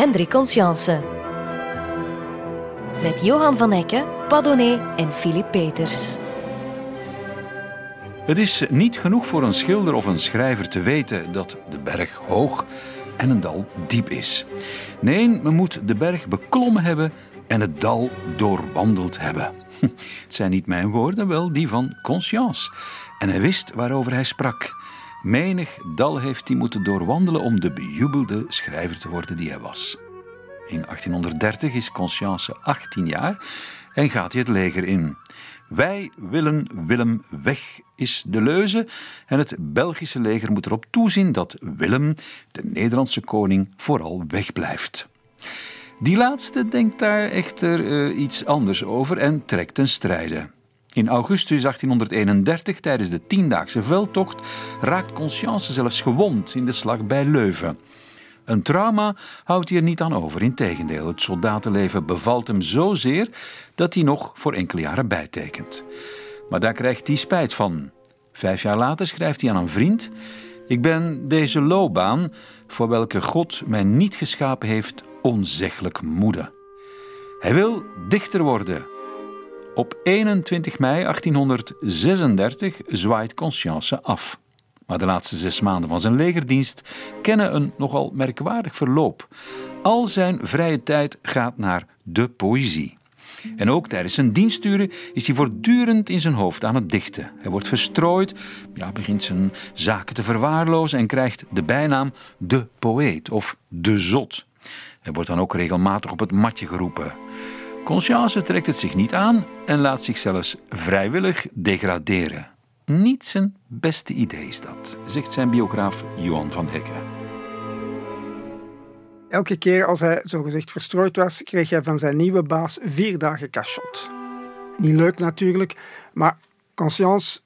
Hendrik Conscience. Met Johan van Hekken, Padonnet en Philippe Peters. Het is niet genoeg voor een schilder of een schrijver te weten dat de berg hoog en een dal diep is. Nee, men moet de berg beklommen hebben en het dal doorwandeld hebben. Het zijn niet mijn woorden, wel die van Conscience. En hij wist waarover hij sprak. Menig dal heeft hij moeten doorwandelen om de bejubelde schrijver te worden die hij was. In 1830 is Conscience 18 jaar en gaat hij het leger in. Wij willen Willem weg, is de leuze. En het Belgische leger moet erop toezien dat Willem, de Nederlandse koning, vooral wegblijft. Die laatste denkt daar echter uh, iets anders over en trekt ten strijde. In augustus 1831, tijdens de tiendaagse veldtocht, raakt Conscience zelfs gewond in de slag bij Leuven. Een trauma houdt hij er niet aan over. Integendeel, het soldatenleven bevalt hem zozeer dat hij nog voor enkele jaren bijtekent. Maar daar krijgt hij spijt van. Vijf jaar later schrijft hij aan een vriend: Ik ben deze loopbaan, voor welke God mij niet geschapen heeft, onzeggelijk moede. Hij wil dichter worden. Op 21 mei 1836 zwaait Conscience af. Maar de laatste zes maanden van zijn legerdienst kennen een nogal merkwaardig verloop. Al zijn vrije tijd gaat naar de poëzie. En ook tijdens zijn diensturen is hij voortdurend in zijn hoofd aan het dichten. Hij wordt verstrooid, ja, begint zijn zaken te verwaarlozen en krijgt de bijnaam de poëet of de zot. Hij wordt dan ook regelmatig op het matje geroepen. Conscience trekt het zich niet aan en laat zich zelfs vrijwillig degraderen. Niet zijn beste idee is dat, zegt zijn biograaf Johan van Hekken. Elke keer als hij zogezegd verstrooid was, kreeg hij van zijn nieuwe baas vier dagen cachot. Niet leuk natuurlijk, maar Conscience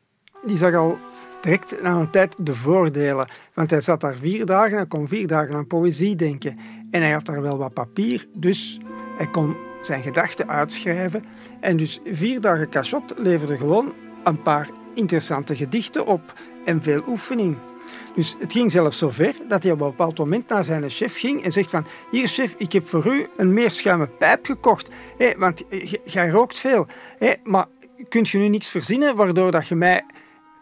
die zag al direct na een tijd de voordelen. Want hij zat daar vier dagen en kon vier dagen aan poëzie denken. En hij had daar wel wat papier, dus hij kon zijn gedachten uitschrijven. En dus vier dagen cachot leverde gewoon een paar interessante gedichten op en veel oefening. Dus het ging zelfs zo ver dat hij op een bepaald moment naar zijn chef ging en zegt van hier chef, ik heb voor u een meerschuime pijp gekocht, hé, want jij rookt veel. Hé, maar kunt je nu niks verzinnen waardoor dat je mij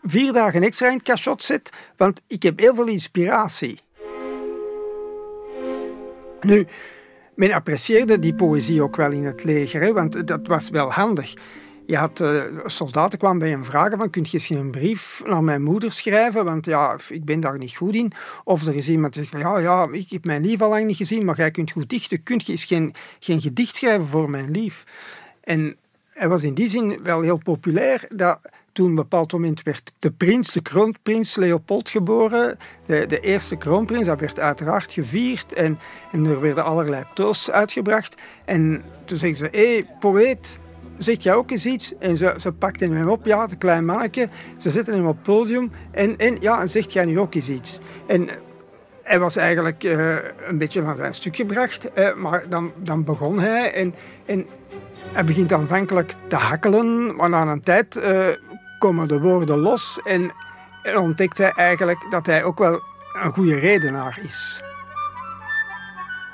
vier dagen extra in het cachot zet, want ik heb heel veel inspiratie. Nu, men apprecieerde die poëzie ook wel in het leger, hè, want dat was wel handig. Je had, uh, soldaten kwamen bij hem vragen van, kunt je eens een brief naar mijn moeder schrijven, want ja, ik ben daar niet goed in. Of er is iemand die zegt van, ja, ja, ik heb mijn lief al lang niet gezien, maar jij kunt goed dichten. Kunt je eens geen, geen gedicht schrijven voor mijn lief? En hij was in die zin wel heel populair, dat toen op een bepaald moment werd de prins, de kroonprins Leopold geboren. De, de eerste kroonprins, dat werd uiteraard gevierd en, en er werden allerlei toasts uitgebracht. En toen zeggen ze, hé, hey, poëet, zegt jij ook eens iets? En ze, ze pakten hem op, ja, het klein manneke. Ze zetten hem op het podium en, en, ja, en zegt jij nu ook eens iets? En hij was eigenlijk uh, een beetje naar zijn stuk gebracht, uh, maar dan, dan begon hij en, en hij begint aanvankelijk te hakkelen, maar na een tijd uh, komen de woorden los en, ontdekt hij eigenlijk dat hij ook wel een goede redenaar is.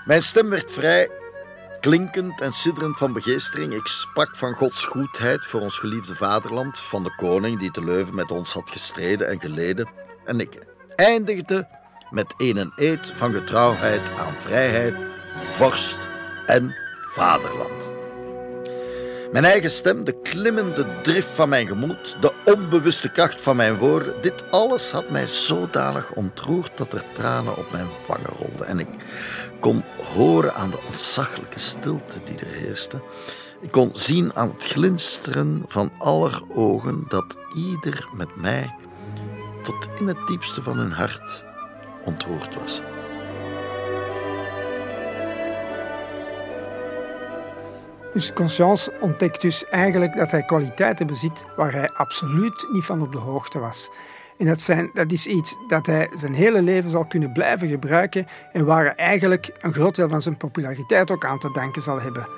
Mijn stem werd vrij Klinkend en sidderend van begeestering, ik sprak van Gods goedheid voor ons geliefde vaderland, van de koning die te Leuven met ons had gestreden en geleden, en ik eindigde met een eed van getrouwheid aan vrijheid, vorst en vaderland. Mijn eigen stem, de klimmende drift van mijn gemoed, de onbewuste kracht van mijn woorden, dit alles had mij zodanig ontroerd dat er tranen op mijn wangen rolden en ik kon horen aan de ontzaglijke stilte die er heerste. Ik kon zien aan het glinsteren van aller ogen dat ieder met mij tot in het diepste van hun hart ontroerd was. Dus Conscience ontdekt dus eigenlijk dat hij kwaliteiten bezit waar hij absoluut niet van op de hoogte was. En dat, zijn, dat is iets dat hij zijn hele leven zal kunnen blijven gebruiken en waar hij eigenlijk een groot deel van zijn populariteit ook aan te danken zal hebben.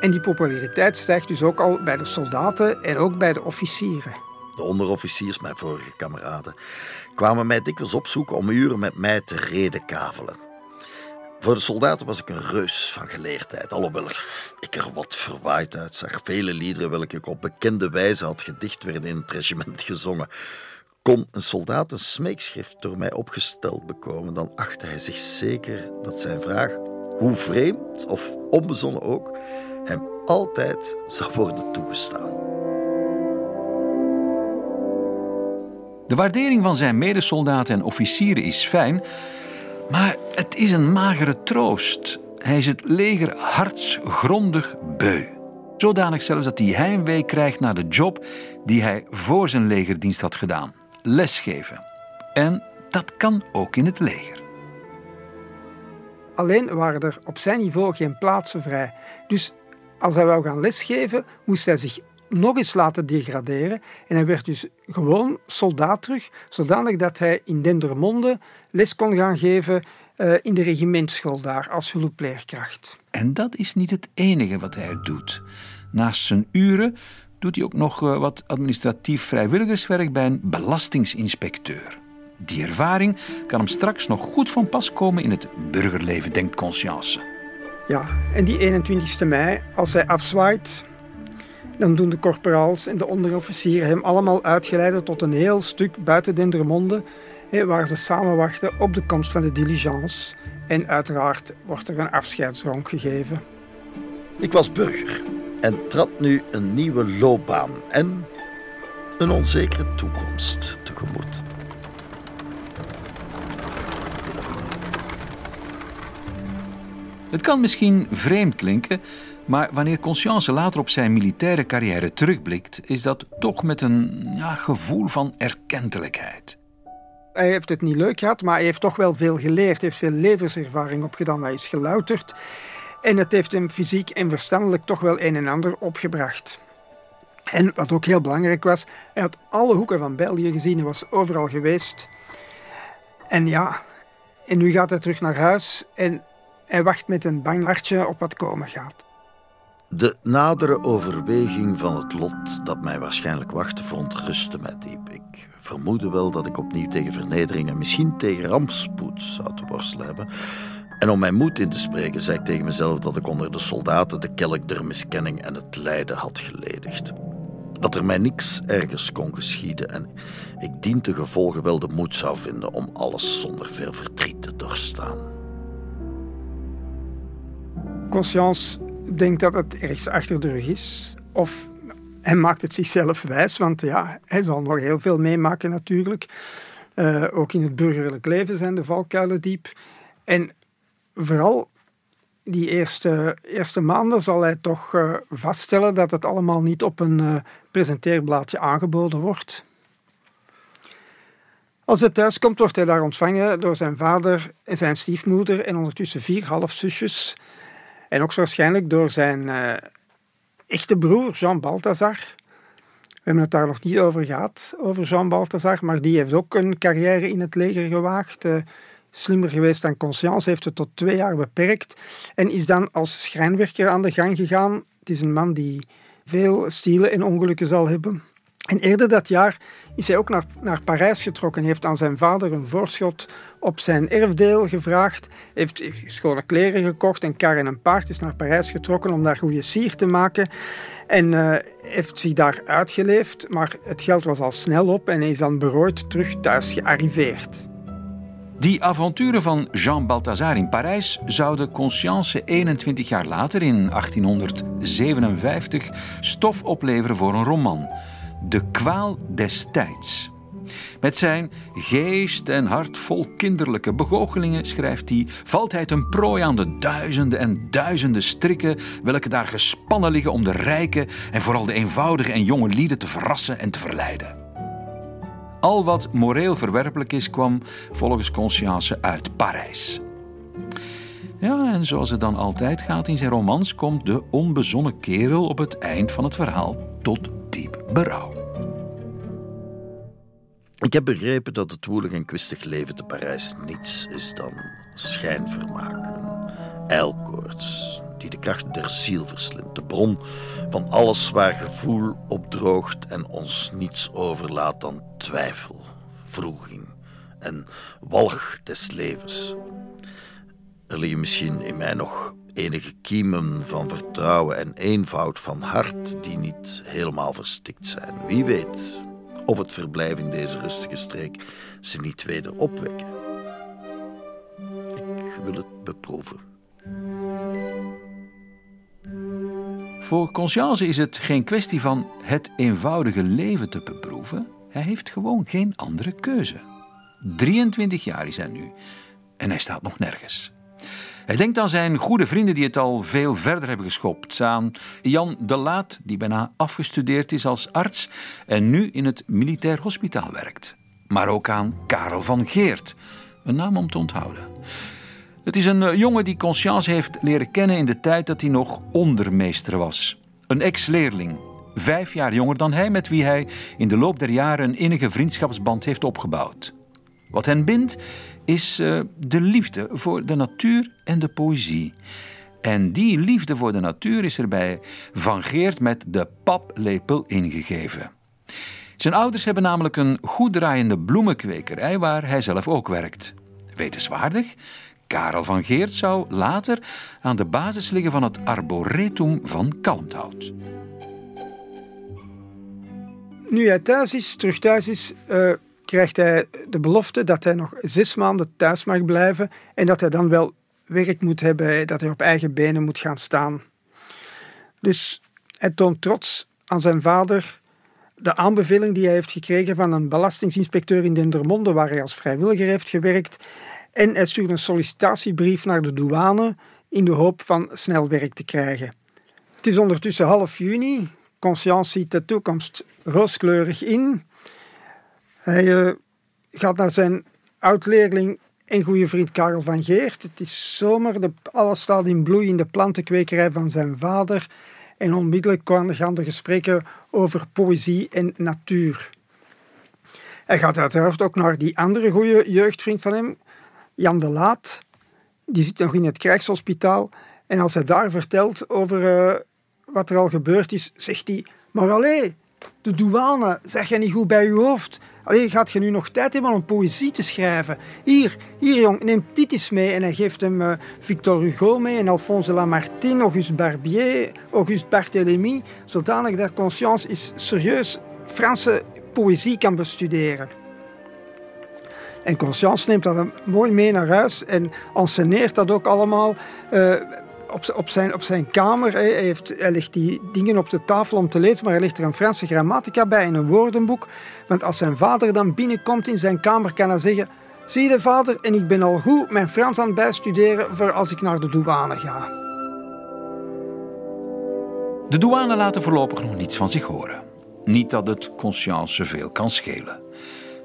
En die populariteit stijgt dus ook al bij de soldaten en ook bij de officieren. De onderofficiers, mijn vorige kameraden, kwamen mij dikwijls opzoeken om uren met mij te redekavelen. Voor de soldaten was ik een reus van geleerdheid, alhoewel ik er wat verwaaid uitzag. Vele liederen welke ik op bekende wijze had gedicht werden in het regiment gezongen. Kon een soldaat een smeekschrift door mij opgesteld bekomen, dan achtte hij zich zeker dat zijn vraag, hoe vreemd of onbezonnen ook, hem altijd zou worden toegestaan. De waardering van zijn medesoldaten en officieren is fijn, maar het is een magere troost. Hij is het leger hartsgrondig beu. Zodanig zelfs dat hij heimwee krijgt naar de job die hij voor zijn legerdienst had gedaan: lesgeven. En dat kan ook in het leger. Alleen waren er op zijn niveau geen plaatsen vrij. Dus als hij wou gaan lesgeven, moest hij zich nog eens laten degraderen. En hij werd dus gewoon soldaat terug, zodanig dat hij in Dendermonde les kon gaan geven uh, in de regimentschool daar als hulpleerkracht. En dat is niet het enige wat hij doet. Naast zijn uren doet hij ook nog uh, wat administratief vrijwilligerswerk bij een belastingsinspecteur. Die ervaring kan hem straks nog goed van pas komen in het burgerleven, denkt Conscience. Ja, en die 21 mei, als hij afzwaait, dan doen de corporaals en de onderofficieren hem allemaal uitgeleiden tot een heel stuk buiten Dendermonde, waar ze samen wachten op de komst van de diligence. En uiteraard wordt er een afscheidsronk gegeven. Ik was burger en trad nu een nieuwe loopbaan en een onzekere toekomst tegemoet. Het kan misschien vreemd klinken, maar wanneer Conscience later op zijn militaire carrière terugblikt, is dat toch met een ja, gevoel van erkentelijkheid. Hij heeft het niet leuk gehad, maar hij heeft toch wel veel geleerd. Hij heeft veel levenservaring opgedaan. Hij is gelouterd. En het heeft hem fysiek en verstandelijk toch wel een en ander opgebracht. En wat ook heel belangrijk was, hij had alle hoeken van België gezien. Hij was overal geweest. En ja, en nu gaat hij terug naar huis en hij wacht met een bang hartje op wat komen gaat. De nadere overweging van het lot dat mij waarschijnlijk wachtte verontrustte mij diep. Ik vermoedde wel dat ik opnieuw tegen vernedering en misschien tegen rampspoed zou te worstelen hebben. En om mijn moed in te spreken, zei ik tegen mezelf dat ik onder de soldaten de kelk der miskenning en het lijden had geledigd. Dat er mij niks ergers kon geschieden en ik dien te gevolgen wel de moed zou vinden om alles zonder veel verdriet te doorstaan. Conscience denkt dat het ergens achter de rug is. Of hij maakt het zichzelf wijs, want ja, hij zal nog heel veel meemaken natuurlijk. Uh, ook in het burgerlijk leven zijn de valkuilen diep. En vooral die eerste, eerste maanden zal hij toch uh, vaststellen dat het allemaal niet op een uh, presenteerblaadje aangeboden wordt. Als hij thuis komt, wordt hij daar ontvangen door zijn vader en zijn stiefmoeder en ondertussen vier halfzusjes en ook waarschijnlijk door zijn uh, echte broer Jean Balthazar. We hebben het daar nog niet over gehad, over Jean Balthazar, maar die heeft ook een carrière in het leger gewaagd. Uh, slimmer geweest dan Conscience, heeft het tot twee jaar beperkt en is dan als schrijnwerker aan de gang gegaan. Het is een man die veel stielen en ongelukken zal hebben. En eerder dat jaar is hij ook naar, naar Parijs getrokken. Hij heeft aan zijn vader een voorschot op zijn erfdeel gevraagd. Heeft schone kleren gekocht en kar en een paard is naar Parijs getrokken om daar goede sier te maken. En uh, heeft zich daar uitgeleefd, maar het geld was al snel op en hij is dan berooid terug thuis gearriveerd. Die avonturen van Jean Balthazar in Parijs zouden Conscience 21 jaar later, in 1857, stof opleveren voor een roman. De kwaal des tijds. Met zijn geest en hart vol kinderlijke begoochelingen, schrijft hij, valt hij ten prooi aan de duizenden en duizenden strikken welke daar gespannen liggen om de rijke en vooral de eenvoudige en jonge lieden te verrassen en te verleiden. Al wat moreel verwerpelijk is, kwam volgens Conscience uit Parijs. Ja, en zoals het dan altijd gaat in zijn romans, komt de onbezonnen kerel op het eind van het verhaal tot diep berouw. Ik heb begrepen dat het woelig en kwistig leven te Parijs niets is dan schijnvermaken, ijlkoorts, die de kracht der ziel verslindt, de bron van alles waar gevoel opdroogt en ons niets overlaat dan twijfel, vroeging en walg des levens. Er liggen misschien in mij nog enige kiemen van vertrouwen en eenvoud van hart die niet helemaal verstikt zijn. Wie weet of het verblijf in deze rustige streek ze niet weder opwekken. Ik wil het beproeven. Voor Conscience is het geen kwestie van het eenvoudige leven te beproeven. Hij heeft gewoon geen andere keuze. 23 jaar is hij nu en hij staat nog nergens. Hij denkt aan zijn goede vrienden die het al veel verder hebben geschopt. Aan Jan de Laat, die bijna afgestudeerd is als arts en nu in het militair hospitaal werkt. Maar ook aan Karel van Geert, een naam om te onthouden. Het is een eh, jongen die Conscience heeft leren kennen in de tijd dat hij nog ondermeester was. Een ex-leerling, vijf jaar jonger dan hij, met wie hij in de loop der jaren een innige vriendschapsband heeft opgebouwd. Wat hen bindt is uh, de liefde voor de natuur en de poëzie. En die liefde voor de natuur is er bij Van Geert met de paplepel ingegeven. Zijn ouders hebben namelijk een goed draaiende bloemenkwekerij waar hij zelf ook werkt. Wetenswaardig, Karel van Geert zou later aan de basis liggen van het arboretum van Kalmthout. Nu hij thuis is, terug thuis is, uh, krijgt hij de belofte dat hij nog zes maanden thuis mag blijven en dat hij dan wel werk moet hebben, dat hij op eigen benen moet gaan staan. Dus hij toont trots aan zijn vader de aanbeveling die hij heeft gekregen van een belastingsinspecteur in Dendermonde, waar hij als vrijwilliger heeft gewerkt. En hij stuurt een sollicitatiebrief naar de douane in de hoop van snel werk te krijgen. Het is ondertussen half juni. Conscience ziet de toekomst rooskleurig in. Hij uh, gaat naar zijn oud-leerling en goede vriend Karel van Geert. Het is zomer, de, alles staat in bloei in de plantenkwekerij van zijn vader. En onmiddellijk gaan de gesprekken over poëzie en natuur. Hij gaat uiteraard ook naar die andere goede jeugdvriend van hem, Jan de Laat. Die zit nog in het krijgshospitaal. En als hij daar vertelt over uh, wat er al gebeurd is, zegt hij... Maar allee, de douane, zeg je niet goed bij je hoofd? Allee, gaat je nu nog tijd hebben om poëzie te schrijven? Hier, hier jong, neem eens mee. En hij geeft hem uh, Victor Hugo mee en Alphonse Lamartine, Auguste Barbier, Auguste Barthélemy, zodanig dat Conscience is serieus Franse poëzie kan bestuderen. En Conscience neemt dat mooi mee naar huis en enseneert dat ook allemaal uh, op, zijn, op zijn kamer. Hij, heeft, hij legt die dingen op de tafel om te lezen, maar hij legt er een Franse grammatica bij en een woordenboek. Want als zijn vader dan binnenkomt in zijn kamer, kan hij zeggen... Zie je vader, en ik ben al goed mijn Frans aan het bijstuderen voor als ik naar de douane ga. De douane laten voorlopig nog niets van zich horen. Niet dat het conscience veel kan schelen.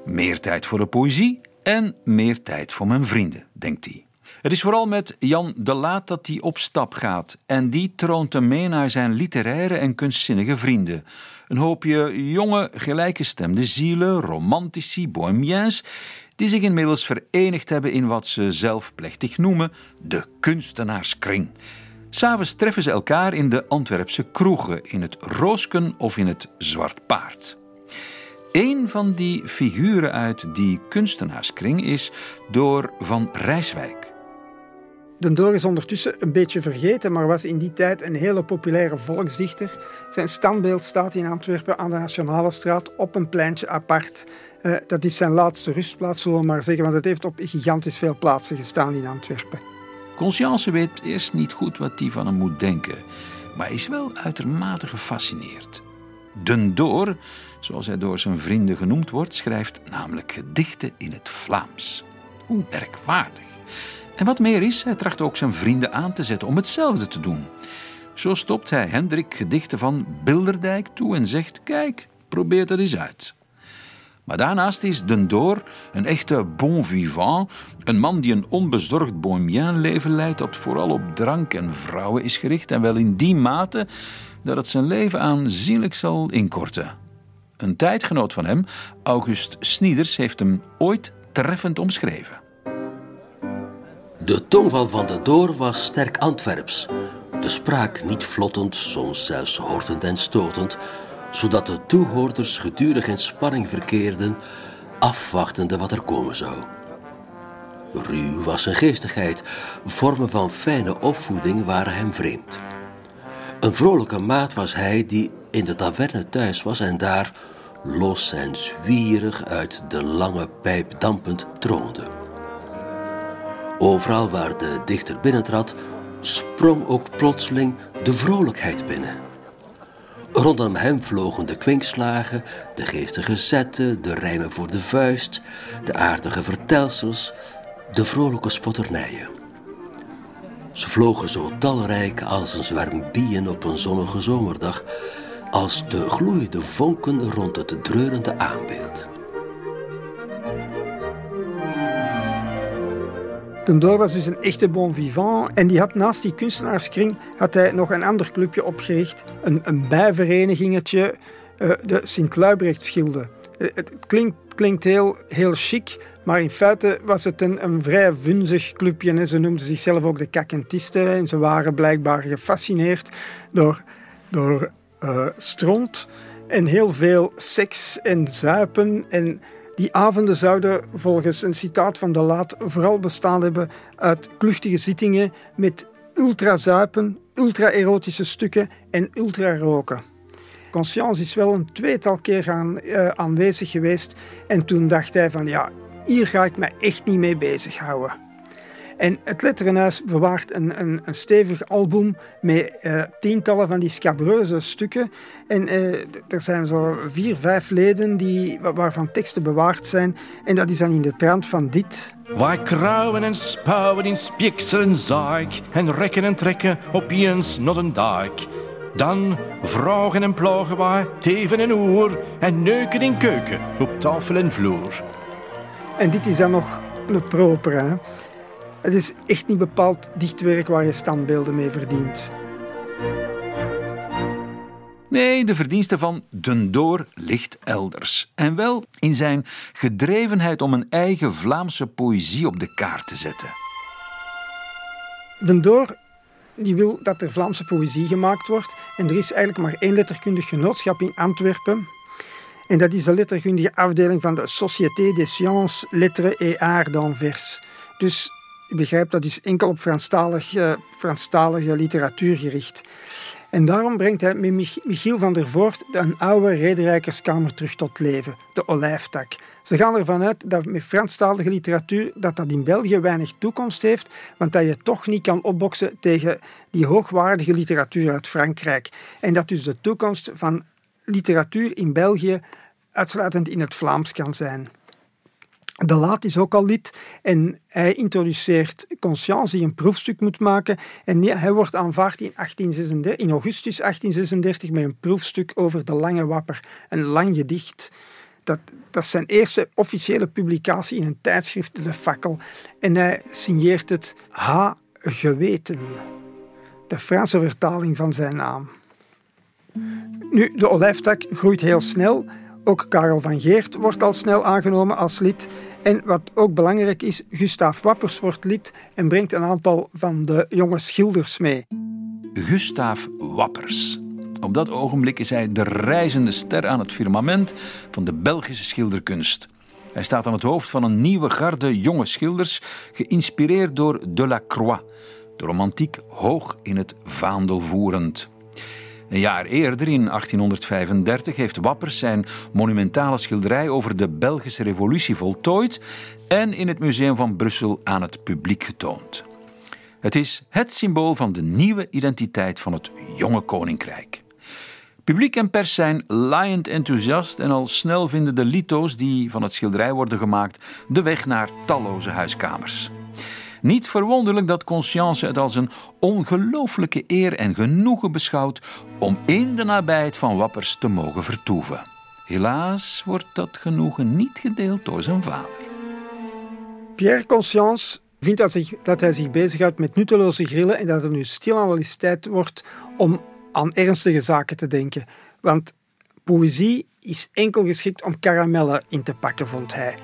Meer tijd voor de poëzie en meer tijd voor mijn vrienden, denkt hij. Het is vooral met Jan de Laat dat hij op stap gaat. En die troont hem mee naar zijn literaire en kunstzinnige vrienden. Een hoopje jonge, gelijkgestemde zielen, romantici, bohemiens, die zich inmiddels verenigd hebben in wat ze zelf plechtig noemen de kunstenaarskring. S'avonds treffen ze elkaar in de Antwerpse kroegen, in het Roosken of in het Zwart Paard. Een van die figuren uit die kunstenaarskring is Door van Rijswijk. De Door is ondertussen een beetje vergeten, maar was in die tijd een hele populaire volksdichter. Zijn standbeeld staat in Antwerpen aan de Nationale Straat op een pleintje apart. Uh, dat is zijn laatste rustplaats, zullen we maar zeggen, want het heeft op gigantisch veel plaatsen gestaan in Antwerpen. Conscience weet eerst niet goed wat hij van hem moet denken, maar is wel uitermate gefascineerd. Den Door, zoals hij door zijn vrienden genoemd wordt, schrijft namelijk gedichten in het Vlaams. Hoe merkwaardig. En wat meer is, hij tracht ook zijn vrienden aan te zetten om hetzelfde te doen. Zo stopt hij Hendrik gedichten van Bilderdijk toe en zegt: Kijk, probeer dat eens uit. Maar daarnaast is Den Door een echte bon vivant, een man die een onbezorgd bohemien leven leidt dat vooral op drank en vrouwen is gericht en wel in die mate dat het zijn leven aanzienlijk zal inkorten. Een tijdgenoot van hem, August Snieders, heeft hem ooit treffend omschreven. De tongval van de Door was sterk Antwerps. De spraak niet vlottend, soms zelfs hortend en stotend, zodat de toehoorders gedurig in spanning verkeerden, afwachtende wat er komen zou. Ruw was zijn geestigheid. Vormen van fijne opvoeding waren hem vreemd. Een vrolijke maat was hij die in de taverne thuis was en daar, los en zwierig uit de lange pijp dampend, troonde. Overal waar de dichter binnentrad, sprong ook plotseling de vrolijkheid binnen. Rondom hem vlogen de kwinkslagen, de geestige zetten, de rijmen voor de vuist, de aardige vertelsels, de vrolijke spotternijen. Ze vlogen zo talrijk als een zwerm bijen op een zonnige zomerdag, als de gloeiende vonken rond het dreurende aanbeeld. Door was dus een echte bon vivant en die had naast die kunstenaarskring had hij nog een ander clubje opgericht, een, een bijverenigingetje, uh, de Sint-Luibrechtschilde. Uh, het klinkt, klinkt heel, heel chic, maar in feite was het een, een vrij vunzig clubje. Ze noemden zichzelf ook de kakentisten en ze waren blijkbaar gefascineerd door, door uh, stront en heel veel seks en zuipen en die avonden zouden volgens een citaat van de Laat vooral bestaan hebben uit kluchtige zittingen met ultrazuipen, ultra-erotische stukken en ultra-roken. Conscience is wel een tweetal keer gaan, uh, aanwezig geweest en toen dacht hij van ja, hier ga ik me echt niet mee bezighouden. En het Letterenhuis bewaart een, een, een stevig album met uh, tientallen van die scabreuze stukken. En uh, er zijn zo vier, vijf leden die, waarvan teksten bewaard zijn. En dat is dan in de trant van dit. Wij krauwen en spouwen in spieksel en zaak. En rekken en trekken op eens not een. Dan vragen en plagen wij teven en oer. En neuken in keuken op tafel en vloer. En dit is dan nog een proper, hè? Het is echt niet bepaald dichtwerk waar je standbeelden mee verdient. Nee, de verdienste van Den Door ligt elders. En wel in zijn gedrevenheid om een eigen Vlaamse poëzie op de kaart te zetten. Den Door die wil dat er Vlaamse poëzie gemaakt wordt. En er is eigenlijk maar één letterkundig genootschap in Antwerpen. En dat is de letterkundige afdeling van de Société des Sciences, Lettres et Arts d'Anvers. Dus u begrijpt, dat is enkel op Franstalige, Franstalige literatuur gericht. En daarom brengt hij met Michiel van der Voort een oude rederijkerskamer terug tot leven, de olijftak. Ze gaan ervan uit dat met Franstalige literatuur dat dat in België weinig toekomst heeft, want dat je toch niet kan opboksen tegen die hoogwaardige literatuur uit Frankrijk. En dat dus de toekomst van literatuur in België uitsluitend in het Vlaams kan zijn. De Laat is ook al lid en hij introduceert Conscience die een proefstuk moet maken. En hij wordt aanvaard in, 1836, in augustus 1836 met een proefstuk over de Lange Wapper. Een lang gedicht. Dat, dat is zijn eerste officiële publicatie in een tijdschrift, De Fakkel. En hij signeert het H. Geweten, de Franse vertaling van zijn naam. Nu, de olijftak groeit heel snel. Ook Karel van Geert wordt al snel aangenomen als lid. En wat ook belangrijk is, Gustaaf Wappers wordt lid en brengt een aantal van de jonge schilders mee. Gustaaf Wappers. Op dat ogenblik is hij de reizende ster aan het firmament van de Belgische schilderkunst. Hij staat aan het hoofd van een nieuwe garde jonge schilders, geïnspireerd door Delacroix, de romantiek hoog in het vaandel voerend. Een jaar eerder, in 1835, heeft Wappers zijn monumentale schilderij over de Belgische Revolutie voltooid en in het Museum van Brussel aan het publiek getoond. Het is het symbool van de nieuwe identiteit van het jonge koninkrijk. Publiek en pers zijn laaiend enthousiast en al snel vinden de lito's die van het schilderij worden gemaakt de weg naar talloze huiskamers. Niet verwonderlijk dat Conscience het als een ongelooflijke eer en genoegen beschouwt om in de nabijheid van Wappers te mogen vertoeven. Helaas wordt dat genoegen niet gedeeld door zijn vader. Pierre Conscience vindt dat, hij zich bezighoudt met nutteloze grillen en dat het nu stilaan wel eens tijd wordt om aan ernstige zaken te denken. Want poëzie is enkel geschikt om karamellen in te pakken, vond hij.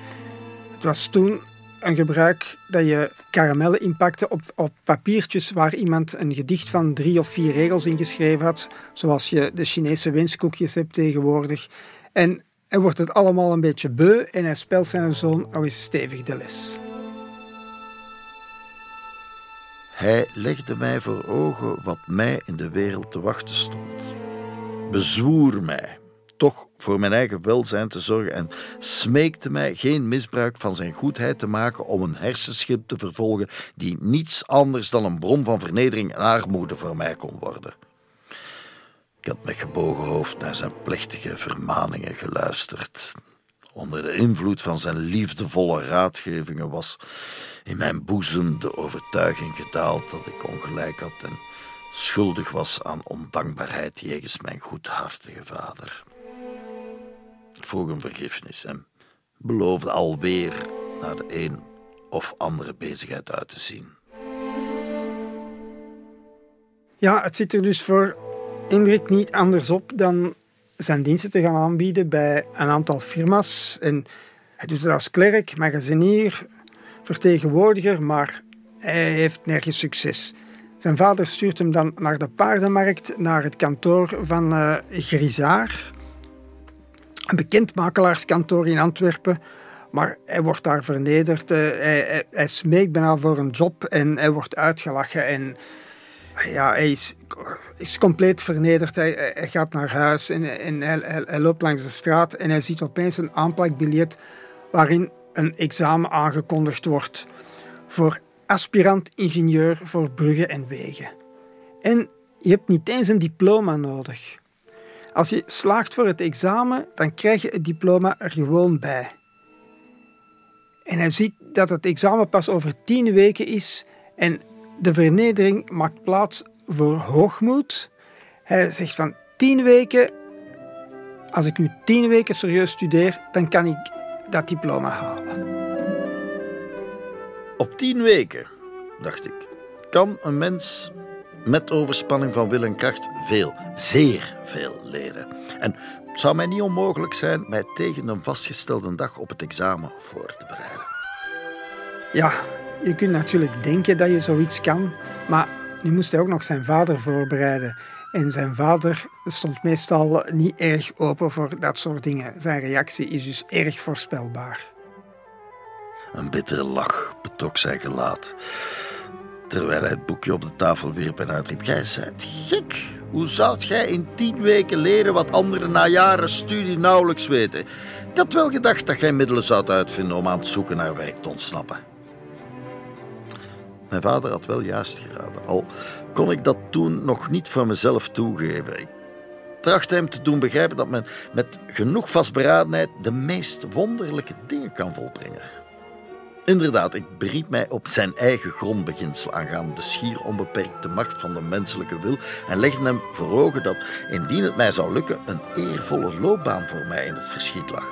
Het was toen een gebruik dat je karamellen inpakte op, op papiertjes waar iemand een gedicht van drie of vier regels in geschreven had, zoals je de Chinese wenskoekjes hebt tegenwoordig. En hij wordt het allemaal een beetje beu en hij speelt zijn zoon nog eens stevig de les. Hij legde mij voor ogen wat mij in de wereld te wachten stond. Bezwoer mij toch voor mijn eigen welzijn te zorgen en smeekte mij geen misbruik van zijn goedheid te maken om een hersenschip te vervolgen die niets anders dan een bron van vernedering en armoede voor mij kon worden. Ik had met gebogen hoofd naar zijn plechtige vermaningen geluisterd. Onder de invloed van zijn liefdevolle raadgevingen was in mijn boezem de overtuiging gedaald dat ik ongelijk had en schuldig was aan ondankbaarheid jegens mijn goedhartige vader. Vroeg hem vergiffenis en beloofde alweer naar de een of andere bezigheid uit te zien. Ja, het zit er dus voor Indrik niet anders op dan zijn diensten te gaan aanbieden bij een aantal firma's. En hij doet het als klerk, magazinier, vertegenwoordiger, maar hij heeft nergens succes. Zijn vader stuurt hem dan naar de paardenmarkt, naar het kantoor van uh, Grisaar, een bekend makelaarskantoor in Antwerpen. Maar hij wordt daar vernederd. Uh, hij, smeekt bijna voor een job en hij wordt uitgelachen. En ja, hij is, is compleet vernederd. Hij, gaat naar huis en, en hij, hij, loopt langs de straat en hij ziet opeens een aanplakbiljet waarin een examen aangekondigd wordt voor aspirant-ingenieur voor bruggen en wegen. En je hebt niet eens een diploma nodig. Als je slaagt voor het examen, dan krijg je het diploma er gewoon bij. En hij ziet dat het examen pas over tien weken is en de vernedering maakt plaats voor hoogmoed. Hij zegt van tien weken, als ik nu tien weken serieus studeer, dan kan ik dat diploma halen. Op tien weken, dacht ik, kan een mens met overspanning van wil en kracht veel, zeer veel leren. En het zou mij niet onmogelijk zijn mij tegen een vastgestelde dag op het examen voor te bereiden. Ja, je kunt natuurlijk denken dat je zoiets kan, maar nu moest hij ook nog zijn vader voorbereiden. En zijn vader stond meestal niet erg open voor dat soort dingen. Zijn reactie is dus erg voorspelbaar. Een bittere lach betrok zijn gelaat. Terwijl hij het boekje op de tafel wierp en uitriep: Gij zijt gek. Hoe zou jij in tien weken leren wat anderen na jaren studie nauwelijks weten? Ik had wel gedacht dat jij middelen zou uitvinden om aan het zoeken naar werk te ontsnappen. Mijn vader had wel juist geraden, al kon ik dat toen nog niet voor mezelf toegeven. Ik trachtte hem te doen begrijpen dat men met genoeg vastberadenheid de meest wonderlijke dingen kan volbrengen. Inderdaad, ik beriep mij op zijn eigen grondbeginsel aangaande de schier onbeperkte macht van de menselijke wil en legde hem voor ogen dat, indien het mij zou lukken, een eervolle loopbaan voor mij in het verschiet lag.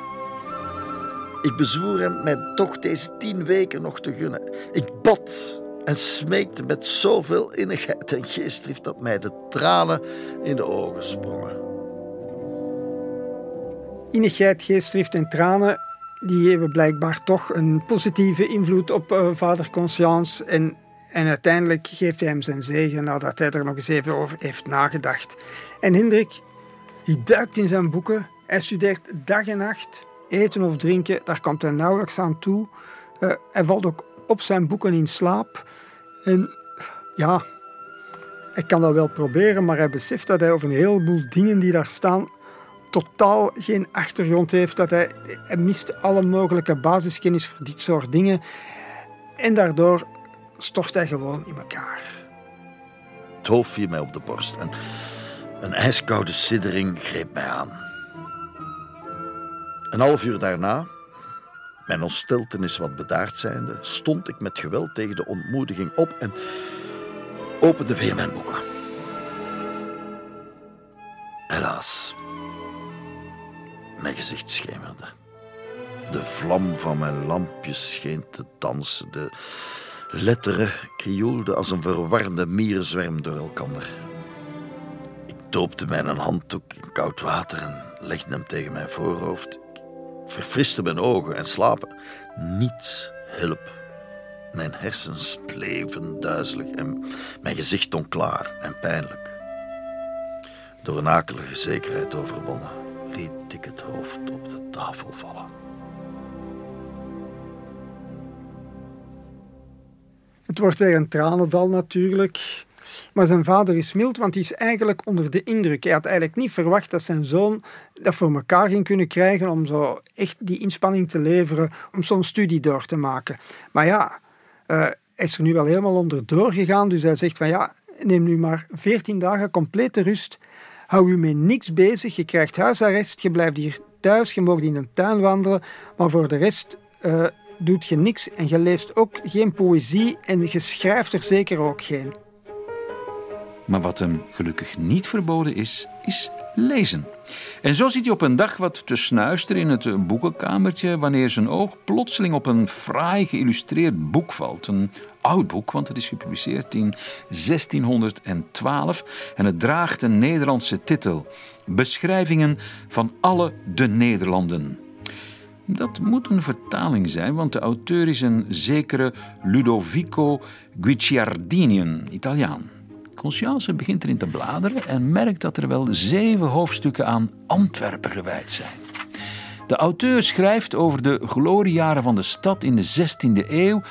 Ik bezwoer hem mij toch deze tien weken nog te gunnen. Ik bad en smeekte met zoveel innigheid en geestdrift dat mij de tranen in de ogen sprongen. Innigheid, geestdrift en tranen die hebben blijkbaar toch een positieve invloed op uh, vader Conscience. En, en uiteindelijk geeft hij hem zijn zegen nadat hij er nog eens even over heeft nagedacht. En Hendrik, die duikt in zijn boeken. Hij studeert dag en nacht. Eten of drinken, daar komt hij nauwelijks aan toe. Uh, hij valt ook op zijn boeken in slaap. En ja, hij kan dat wel proberen, maar hij beseft dat hij over een heleboel dingen die daar staan totaal geen achtergrond heeft. Dat hij, hij mist alle mogelijke basiskennis voor dit soort dingen. En daardoor stort hij gewoon in elkaar. Het hoofd viel mij op de borst en een ijskoude siddering greep mij aan. Een half uur daarna, mijn ontsteltenis wat bedaard zijnde, stond ik met geweld tegen de ontmoediging op en opende weer mijn boeken. Helaas, mijn gezicht schemerde. De vlam van mijn lampje scheen te dansen. De letteren krioelden als een verwarde mierenzwerm door elkander. Ik doopte mijn handdoek in koud water en legde hem tegen mijn voorhoofd. Ik verfriste mijn ogen en slapen. Niets hielp. Mijn hersens bleven duizelig en mijn gezicht onklaar en pijnlijk. Door een akelige zekerheid overwonnen liet ik het hoofd op de tafel vallen. Het wordt weer een tranendal natuurlijk. Maar zijn vader is mild, want hij is eigenlijk onder de indruk. Hij had eigenlijk niet verwacht dat zijn zoon dat voor elkaar ging kunnen krijgen om zo echt die inspanning te leveren om zo'n studie door te maken. Maar ja, uh, hij is er nu wel helemaal onder doorgegaan. Dus hij zegt van ja, neem nu maar 14 dagen complete rust. Hou u met niks bezig. Je krijgt huisarrest. Je blijft hier thuis. Je mag in de tuin wandelen. Maar voor de rest uh, doet je niks. En je leest ook geen poëzie. En je schrijft er zeker ook geen. Maar wat hem gelukkig niet verboden is, is lezen. En zo zit hij op een dag wat te snuisteren in het boekenkamertje wanneer zijn oog plotseling op een fraai geïllustreerd boek valt. Een oud boek, want het is gepubliceerd in 1612 en het draagt een Nederlandse titel: Beschrijvingen van alle de Nederlanden. Dat moet een vertaling zijn, want de auteur is een zekere Ludovico Guicciardini, Italiaan. Conscience begint erin te bladeren en merkt dat er wel zeven hoofdstukken aan Antwerpen gewijd zijn. De auteur schrijft over de gloriejaren van de stad in de 16e eeuw,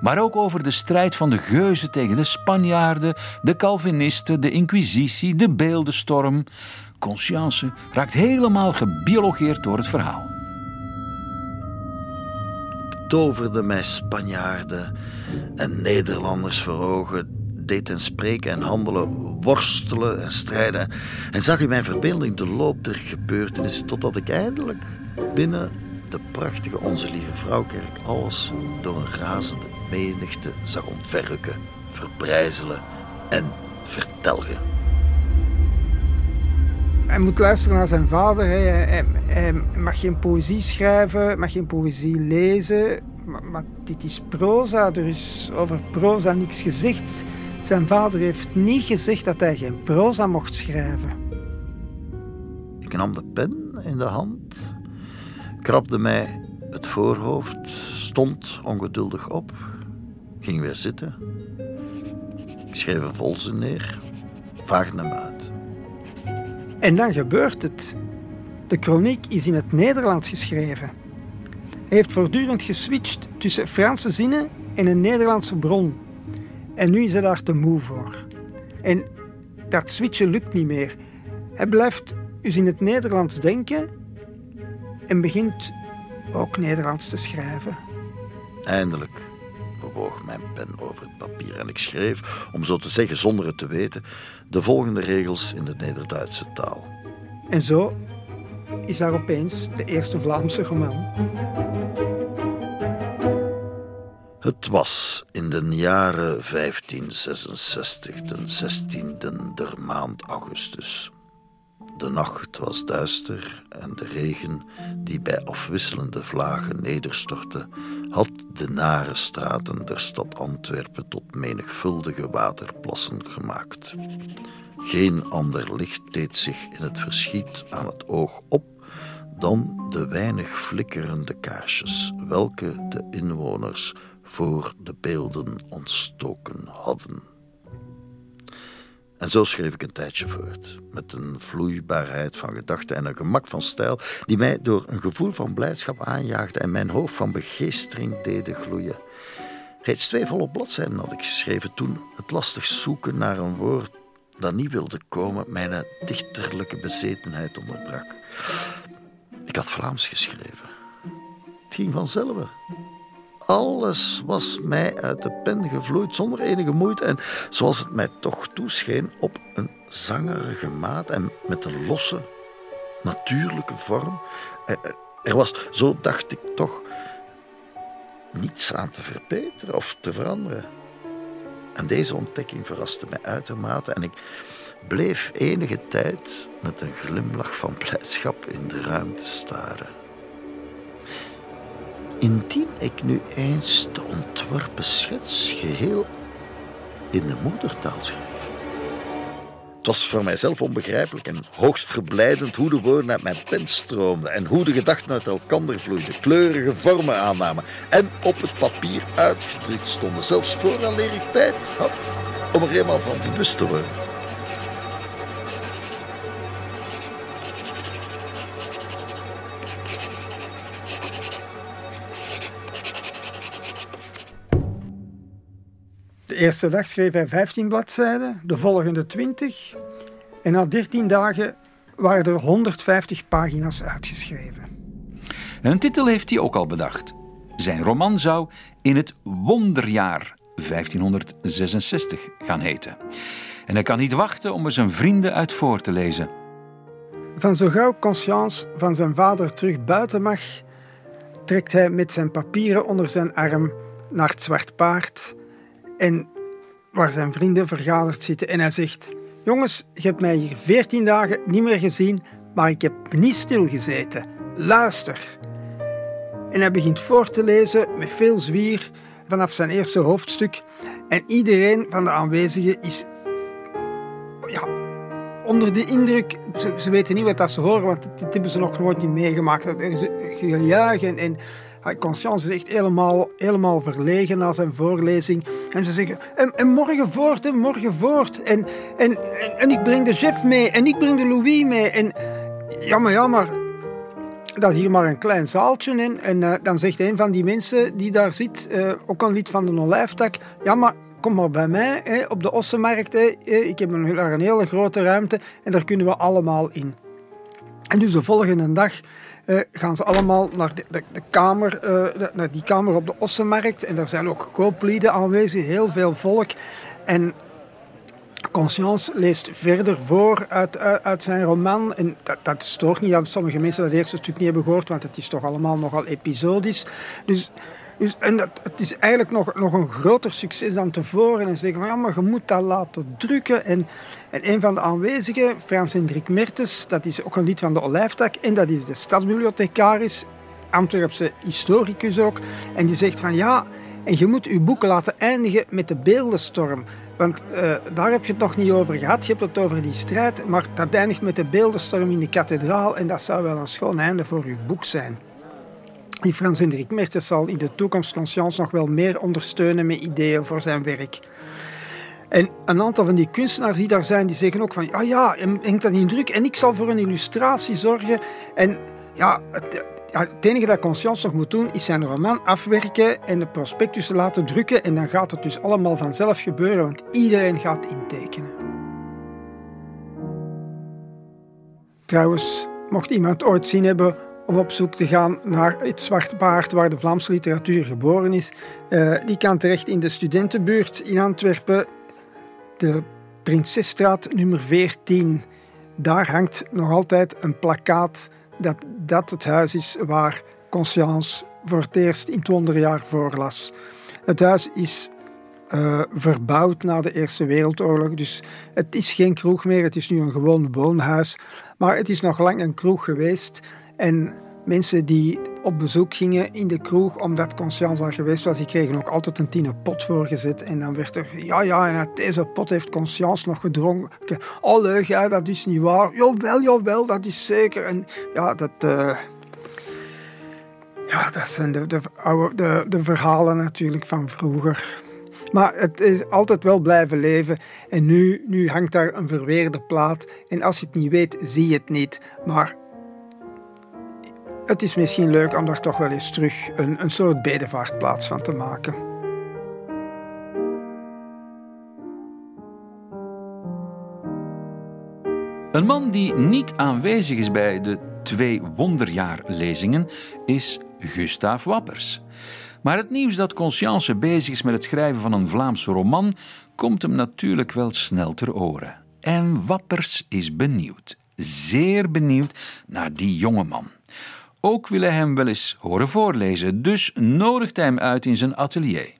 maar ook over de strijd van de geuzen tegen de Spanjaarden, de Calvinisten, de Inquisitie, de beeldenstorm. Conscience raakt helemaal gebiologeerd door het verhaal. Toverde mij Spanjaarden en Nederlanders voor ogen hen spreken en handelen, worstelen en strijden. En zag in mijn verbeelding de loop der gebeurtenissen, totdat ik eindelijk binnen de prachtige Onze Lieve Vrouwkerk alles door een razende menigte zag omverrukken, verbrijzelen en vertelgen. Hij moet luisteren naar zijn vader. Hij, hij, mag geen poëzie schrijven, mag geen poëzie lezen. Maar, maar, dit is proza, er is over proza niks gezegd. Zijn vader heeft niet gezegd dat hij geen proza mocht schrijven. Ik nam de pen in de hand, krabde mij het voorhoofd, stond ongeduldig op, ging weer zitten. Ik schreef een volzin neer, vaagde hem uit. En dan gebeurt het. De kroniek is in het Nederlands geschreven. Hij heeft voortdurend geswitcht tussen Franse zinnen en een Nederlandse bron. En nu is hij daar te moe voor. En dat switchen lukt niet meer. Hij blijft dus in het Nederlands denken en begint ook Nederlands te schrijven. Eindelijk bewoog mijn pen over het papier en ik schreef, om zo te zeggen zonder het te weten, de volgende regels in de Nederduitse taal. En zo is daar opeens de eerste Vlaamse roman. Het was in de jaren 1566, den 16e der maand augustus. De nacht was duister en de regen, die bij afwisselende vlagen nederstortte, had de nare straten der stad Antwerpen tot menigvuldige waterplassen gemaakt. Geen ander licht deed zich in het verschiet aan het oog op dan de weinig flikkerende kaarsjes, welke de inwoners voor de beelden ontstoken hadden. En zo schreef ik een tijdje voort, met een vloeibaarheid van gedachten en een gemak van stijl die mij door een gevoel van blijdschap aanjaagde en mijn hoofd van begeestering deden gloeien. Reeds twee volle bladzijden had ik geschreven toen het lastig zoeken naar een woord dat niet wilde komen mijn dichterlijke bezetenheid onderbrak. Ik had Vlaams geschreven. Het ging vanzelf. Alles was mij uit de pen gevloeid zonder enige moeite en zoals het mij toch toescheen op een zangerige maat en met een losse, natuurlijke vorm. Er was, zo dacht ik toch, niets aan te verbeteren of te veranderen. En deze ontdekking verraste mij uitermate en ik bleef enige tijd met een glimlach van blijdschap in de ruimte staren. Indien ik nu eens de ontworpen schets geheel in de moedertaal schreef. Het was voor mijzelf onbegrijpelijk en hoogst verblijdend hoe de woorden uit mijn pen stroomden en hoe de gedachten uit elkaar vloeiden, kleurige vormen aannamen en op het papier uitgedrukt stonden, zelfs vooraleer ik tijd had om er eenmaal van bewust te worden. Eerste dag schreef hij 15 bladzijden, de volgende 20. En na 13 dagen waren er 150 pagina's uitgeschreven. Een titel heeft hij ook al bedacht. Zijn roman zou In het Wonderjaar 1566 gaan heten. En hij kan niet wachten om er zijn vrienden uit voor te lezen. Van zo gauw Conscience van zijn vader terug buiten mag, trekt hij met zijn papieren onder zijn arm naar het Zwart Paard en waar zijn vrienden vergaderd zitten. En hij zegt: Jongens, je hebt mij hier veertien dagen niet meer gezien, maar ik heb niet stilgezeten. Luister. En hij begint voor te lezen met veel zwier vanaf zijn eerste hoofdstuk. En iedereen van de aanwezigen is ja, onder de indruk. Ze, weten niet wat dat ze horen, want dit hebben ze nog nooit niet meegemaakt. Gejuich en, en Conscience is echt helemaal, helemaal verlegen na zijn voorlezing. En ze zeggen, en, en morgen voort, en morgen voort. En, en, en, ik breng de chef mee, en ik breng de Louis mee. En ja, maar ja, maar dat is hier maar een klein zaaltje in. En uh, dan zegt een van die mensen die daar zit, uh, ook een lid van de olijftak, ja, maar kom maar bij mij hè, op de Ossenmarkt. Hè. Ik heb een, daar een hele grote ruimte en daar kunnen we allemaal in. En dus de volgende dag uh, gaan ze allemaal naar de, de, de kamer, uh, naar die kamer op de Ossenmarkt. En daar zijn ook kooplieden aanwezig, heel veel volk. En Conscience leest verder voor uit, uit, zijn roman. En dat, stoort niet dat sommige mensen dat eerste stuk niet hebben gehoord, want het is toch allemaal nogal episodisch. Dus, dus, en dat, het is eigenlijk nog, nog een groter succes dan tevoren. En ze zeggen ja, maar je moet dat laten drukken. En, en een van de aanwezigen, Frans Hendrik Mertens, dat is ook een lid van de Olijftak. En dat is de stadsbibliothecaris, Antwerpse historicus ook. En die zegt van ja, en je moet je boeken laten eindigen met de beeldenstorm. Want uh, daar heb je het nog niet over gehad. Je hebt het over die strijd, maar dat eindigt met de beeldenstorm in de kathedraal. En dat zou wel een schoon einde voor uw boek zijn. Die Frans Hendrik Mertens zal in de toekomst Conscience nog wel meer ondersteunen met ideeën voor zijn werk. En een aantal van die kunstenaars die daar zijn, die zeggen ook van, ah ja, hengt dat in druk en ik zal voor een illustratie zorgen. En ja, het, het enige dat Conscience nog moet doen, is zijn roman afwerken en de prospectus laten drukken. En dan gaat het dus allemaal vanzelf gebeuren, want iedereen gaat intekenen. Trouwens, mocht iemand ooit zin hebben om op zoek te gaan naar het Zwarte Paard, waar de Vlaamse literatuur geboren is, uh, die kan terecht in de studentenbuurt in Antwerpen, de Prinsesstraat nummer 14. Daar hangt nog altijd een plakkaat dat dat het huis is waar Conscience voor het eerst in het wonderjaar voorlas. Het huis is uh, verbouwd na de Eerste Wereldoorlog, dus het is geen kroeg meer, het is nu een gewoon woonhuis. Maar het is nog lang een kroeg geweest en mensen die op bezoek gingen in de kroeg, omdat Conscience daar geweest was, die kregen ook altijd een tiene pot voorgezet. En dan werd er, ja, ja, en uit deze pot heeft Conscience nog gedronken. Oh, leuk, ja, dat is niet waar. Jawel, jawel, dat is zeker. En ja, dat... Uh, ja, dat zijn de, de, de, de verhalen natuurlijk van vroeger. Maar het is altijd wel blijven leven. En nu, nu hangt daar een verweerde plaat. En als je het niet weet, zie je het niet. Maar het is misschien leuk om daar toch wel eens terug een, een soort bedevaartplaats van te maken. Een man die niet aanwezig is bij de twee wonderjaarlezingen is Gustav Wappers. Maar het nieuws dat Conscience bezig is met het schrijven van een Vlaamse roman komt hem natuurlijk wel snel ter oren. En Wappers is benieuwd, zeer benieuwd naar die jonge man. Ook wil hij hem wel eens horen voorlezen, dus nodigt hij hem uit in zijn atelier.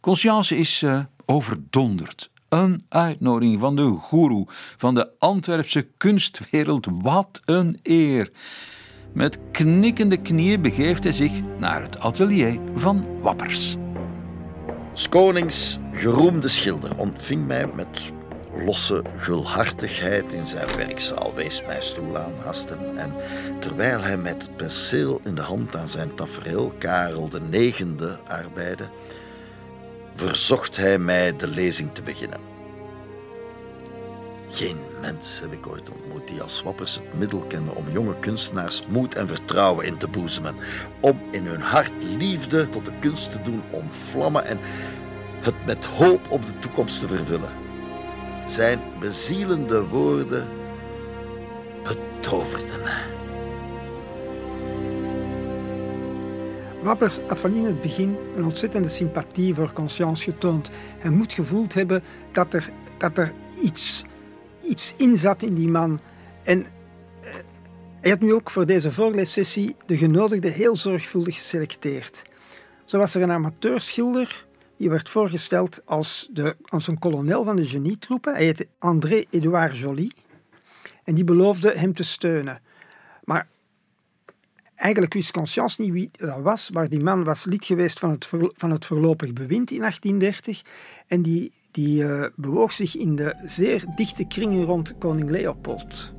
Conscience is uh, overdonderd. Een uitnodiging van de goeroe van de Antwerpse kunstwereld. Wat een eer! Met knikkende knieën begeeft hij zich naar het atelier van Wappers. Skonings geroemde schilder ontving mij met losse gulhartigheid in zijn werkzaal, wees mijn stoel aan, haast hem. En terwijl hij met het penseel in de hand aan zijn tafereel Karel de negende arbeidde, verzocht hij mij de lezing te beginnen. Geen mens heb ik ooit ontmoet die als Wappers het middel kende om jonge kunstenaars moed en vertrouwen in te boezemen, om in hun hart liefde tot de kunst te doen ontvlammen en het met hoop op de toekomst te vervullen. Zijn bezielende woorden betoverden mij. Wappers had van in het begin een ontzettende sympathie voor Conscience getoond. Hij moet gevoeld hebben dat er, dat er iets, iets in zat in die man. En eh, hij had nu ook voor deze voorleessessie de genodigden heel zorgvuldig geselecteerd. Zo was er een amateurschilder die werd voorgesteld als, de, een kolonel van de genietroepen. Hij heette André-Edouard Joly. En die beloofde hem te steunen. Maar eigenlijk wist Conscience niet wie dat was, maar die man was lid geweest van het, van het voorlopig bewind in 1830 en die, die uh, bewoog zich in de zeer dichte kringen rond koning Leopold.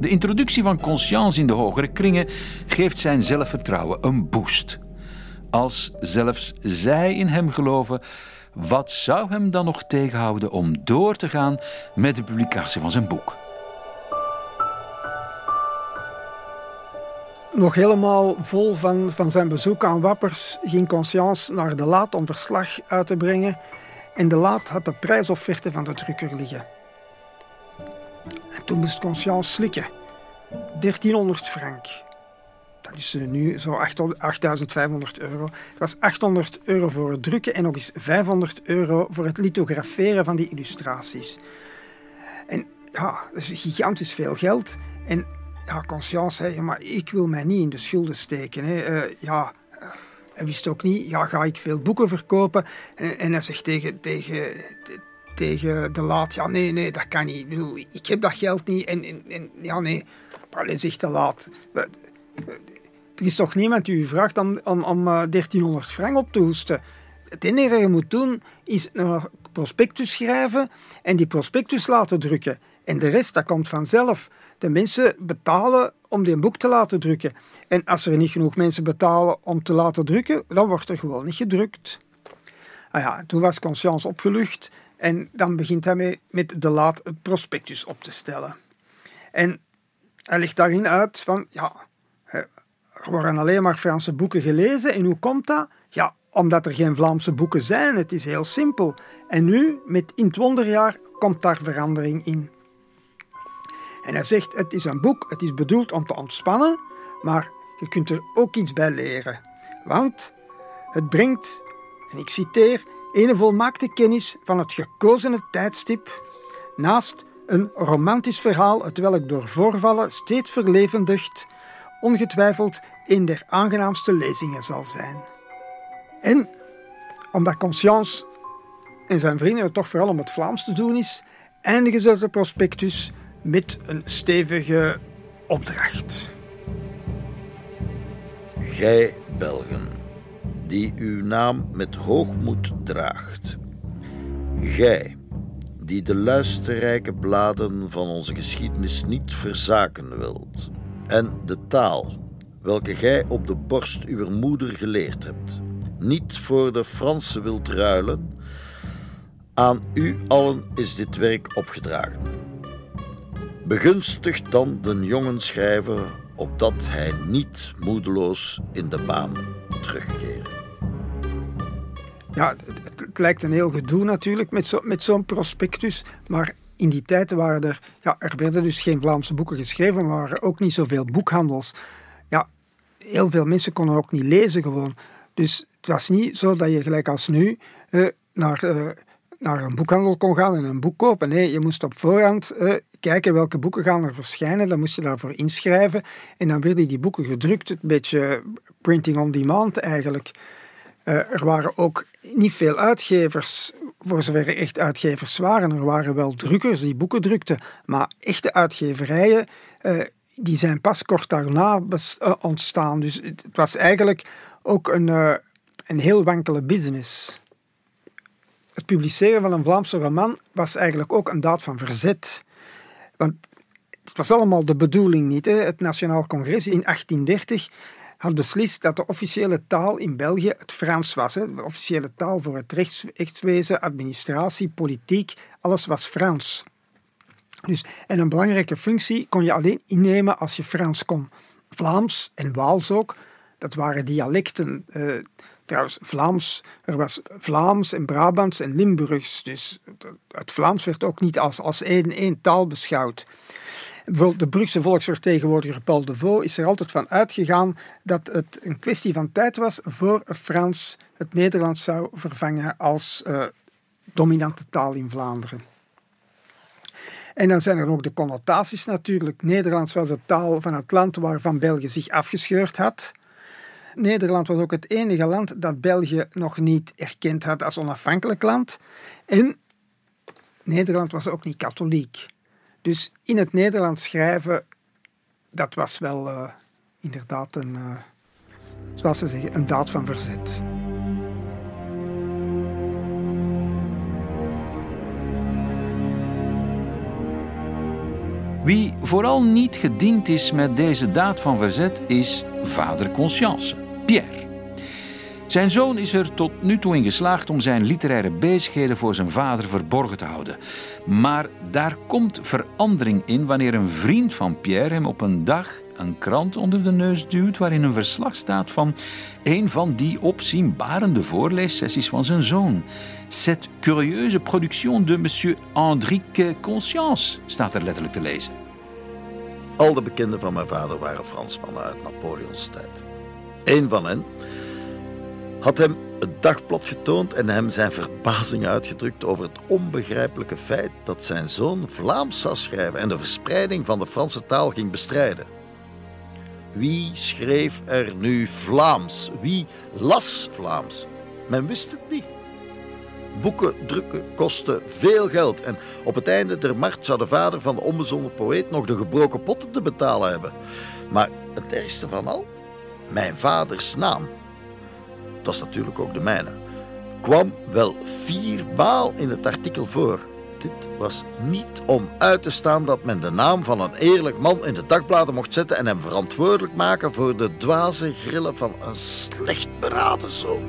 De introductie van Conscience in de hogere kringen geeft zijn zelfvertrouwen een boost. Als zelfs zij in hem geloven, wat zou hem dan nog tegenhouden om door te gaan met de publicatie van zijn boek? Nog helemaal vol van, van zijn bezoek aan Wappers ging Conscience naar de Laat om verslag uit te brengen. En de Laat had de prijsofferte van de drukker liggen. En toen moest Conscience slikken. 1300 frank. Eh, nu zo 8500 euro. Het was 800 euro voor het drukken en nog eens 500 euro voor het lithograferen van die illustraties. En ja, dat is gigantisch veel geld. En ja, Conscience zei, maar ik wil mij niet in de schulden steken. Hè. Uh, ja, hij wist ook niet, ja, ga ik veel boeken verkopen? En, en hij zegt tegen, tegen, tegen de laat, ja, nee, nee, dat kan niet. Ik, heb dat geld niet en, en, ja, nee. Maar hij zegt te laat. Er is toch niemand die u vraagt om, om, om 1300 eh, frank op te hoesten. Het enige dat je moet doen, is een prospectus schrijven en die prospectus laten drukken. En de rest, dat komt vanzelf. De mensen betalen om die boek te laten drukken. En als er niet genoeg mensen betalen om te laten drukken, dan wordt er gewoon niet gedrukt. Ah ja, toen was Conscience opgelucht en dan begint hij mee met de laat prospectus op te stellen. En hij legt daarin uit van, ja, er worden alleen maar Franse boeken gelezen. En hoe komt dat? Ja, omdat er geen Vlaamse boeken zijn. Het is heel simpel. En nu, met in het wonderjaar, komt daar verandering in. En hij zegt, het is een boek, het is bedoeld om te ontspannen, maar je kunt er ook iets bij leren. Want het brengt, en ik citeer, een volmaakte kennis van het gekozene tijdstip, naast een romantisch verhaal, het welk door voorvallen steeds verlevendigt, ongetwijfeld een der aangenaamste lezingen zal zijn. En omdat Conscience en zijn vrienden het toch vooral om het Vlaams te doen is, eindigen ze het prospectus met een stevige opdracht. Gij Belgen, die uw naam met hoogmoed draagt. Gij, die de luisterrijke bladen van onze geschiedenis niet verzaken wilt. En de taal, welke gij op de borst uw moeder geleerd hebt, niet voor de Fransen wilt ruilen. Aan u allen is dit werk opgedragen. Begunstigt dan de jonge schrijver opdat hij niet moedeloos in de baan terugkeert. Ja, het, lijkt een heel gedoe natuurlijk met met zo'n prospectus, maar in die tijd waren er, ja, er werden dus geen Vlaamse boeken geschreven, maar waren ook niet zoveel boekhandels. Ja, heel veel mensen konden ook niet lezen gewoon. Dus het was niet zo dat je gelijk als nu eh, naar... Eh, naar een boekhandel kon gaan en een boek kopen. Nee, je moest op voorhand eh, kijken welke boeken gaan er verschijnen. Dan moest je daarvoor inschrijven. En dan werden die boeken gedrukt. Een beetje printing on demand eigenlijk. Er waren ook niet veel uitgevers, voor zover er echt uitgevers waren. Er waren wel drukkers die boeken drukten. Maar echte uitgeverijen, uh, die zijn pas kort daarna ontstaan. Dus het was eigenlijk ook een, een heel wankele business het publiceren van een Vlaamse roman was eigenlijk ook een daad van verzet. Want het was allemaal de bedoeling niet. Hè. Het Nationaal Congres in 1830 had beslist dat de officiële taal in België het Frans was. Hè. De officiële taal voor het rechtswezen, administratie, politiek, alles was Frans. Dus, en een belangrijke functie kon je alleen innemen als je Frans kon. Vlaams en Waals ook, dat waren dialecten. Uh, Trouwens, Vlaams, er was Vlaams en Brabants en Limburgs. Dus het Vlaams werd ook niet als, als één taal beschouwd. Bijvoorbeeld de Brugse volksvertegenwoordiger Paul de Vaux is er altijd van uitgegaan dat het een kwestie van tijd was voor Frans het Nederlands zou vervangen als uh, dominante taal in Vlaanderen. En dan zijn er ook de connotaties natuurlijk. Nederlands was de taal van het land waarvan België zich afgescheurd had. Nederland was ook het enige land dat België nog niet erkend had als onafhankelijk land. En Nederland was ook niet katholiek. Dus in het Nederlands schrijven, dat was wel uh, inderdaad een, uh, zoals ze zeggen, een daad van verzet. Wie vooral niet gediend is met deze daad van verzet is vader Conscience, Pierre. Zijn zoon is er tot nu toe in geslaagd om zijn literaire bezigheden voor zijn vader verborgen te houden. Maar daar komt verandering in wanneer een vriend van Pierre hem op een dag een krant onder de neus duwt waarin een verslag staat van een van die opzienbarende voorleessessies van zijn zoon. Cette curieuse production de monsieur Hendrik Conscience staat er letterlijk te lezen. Al de bekenden van mijn vader waren Fransmannen uit Napoleons tijd. Eén van hen had hem het dagblad getoond en hem zijn verbazing uitgedrukt over het onbegrijpelijke feit dat zijn zoon Vlaams zou schrijven en de verspreiding van de Franse taal ging bestrijden. Wie schreef er nu Vlaams? Wie las Vlaams? Men wist het niet. Boeken drukken kostte veel geld en op het einde der markt zou de vader van de onbezonnen poëet nog de gebroken potten te betalen hebben. Maar het ergste van al, mijn vaders naam, dat is natuurlijk ook de mijne, kwam wel viermaal in het artikel voor. Dit was niet om uit te staan dat men de naam van een eerlijk man in de dagbladen mocht zetten en hem verantwoordelijk maken voor de dwaze grillen van een slecht beraden zoon.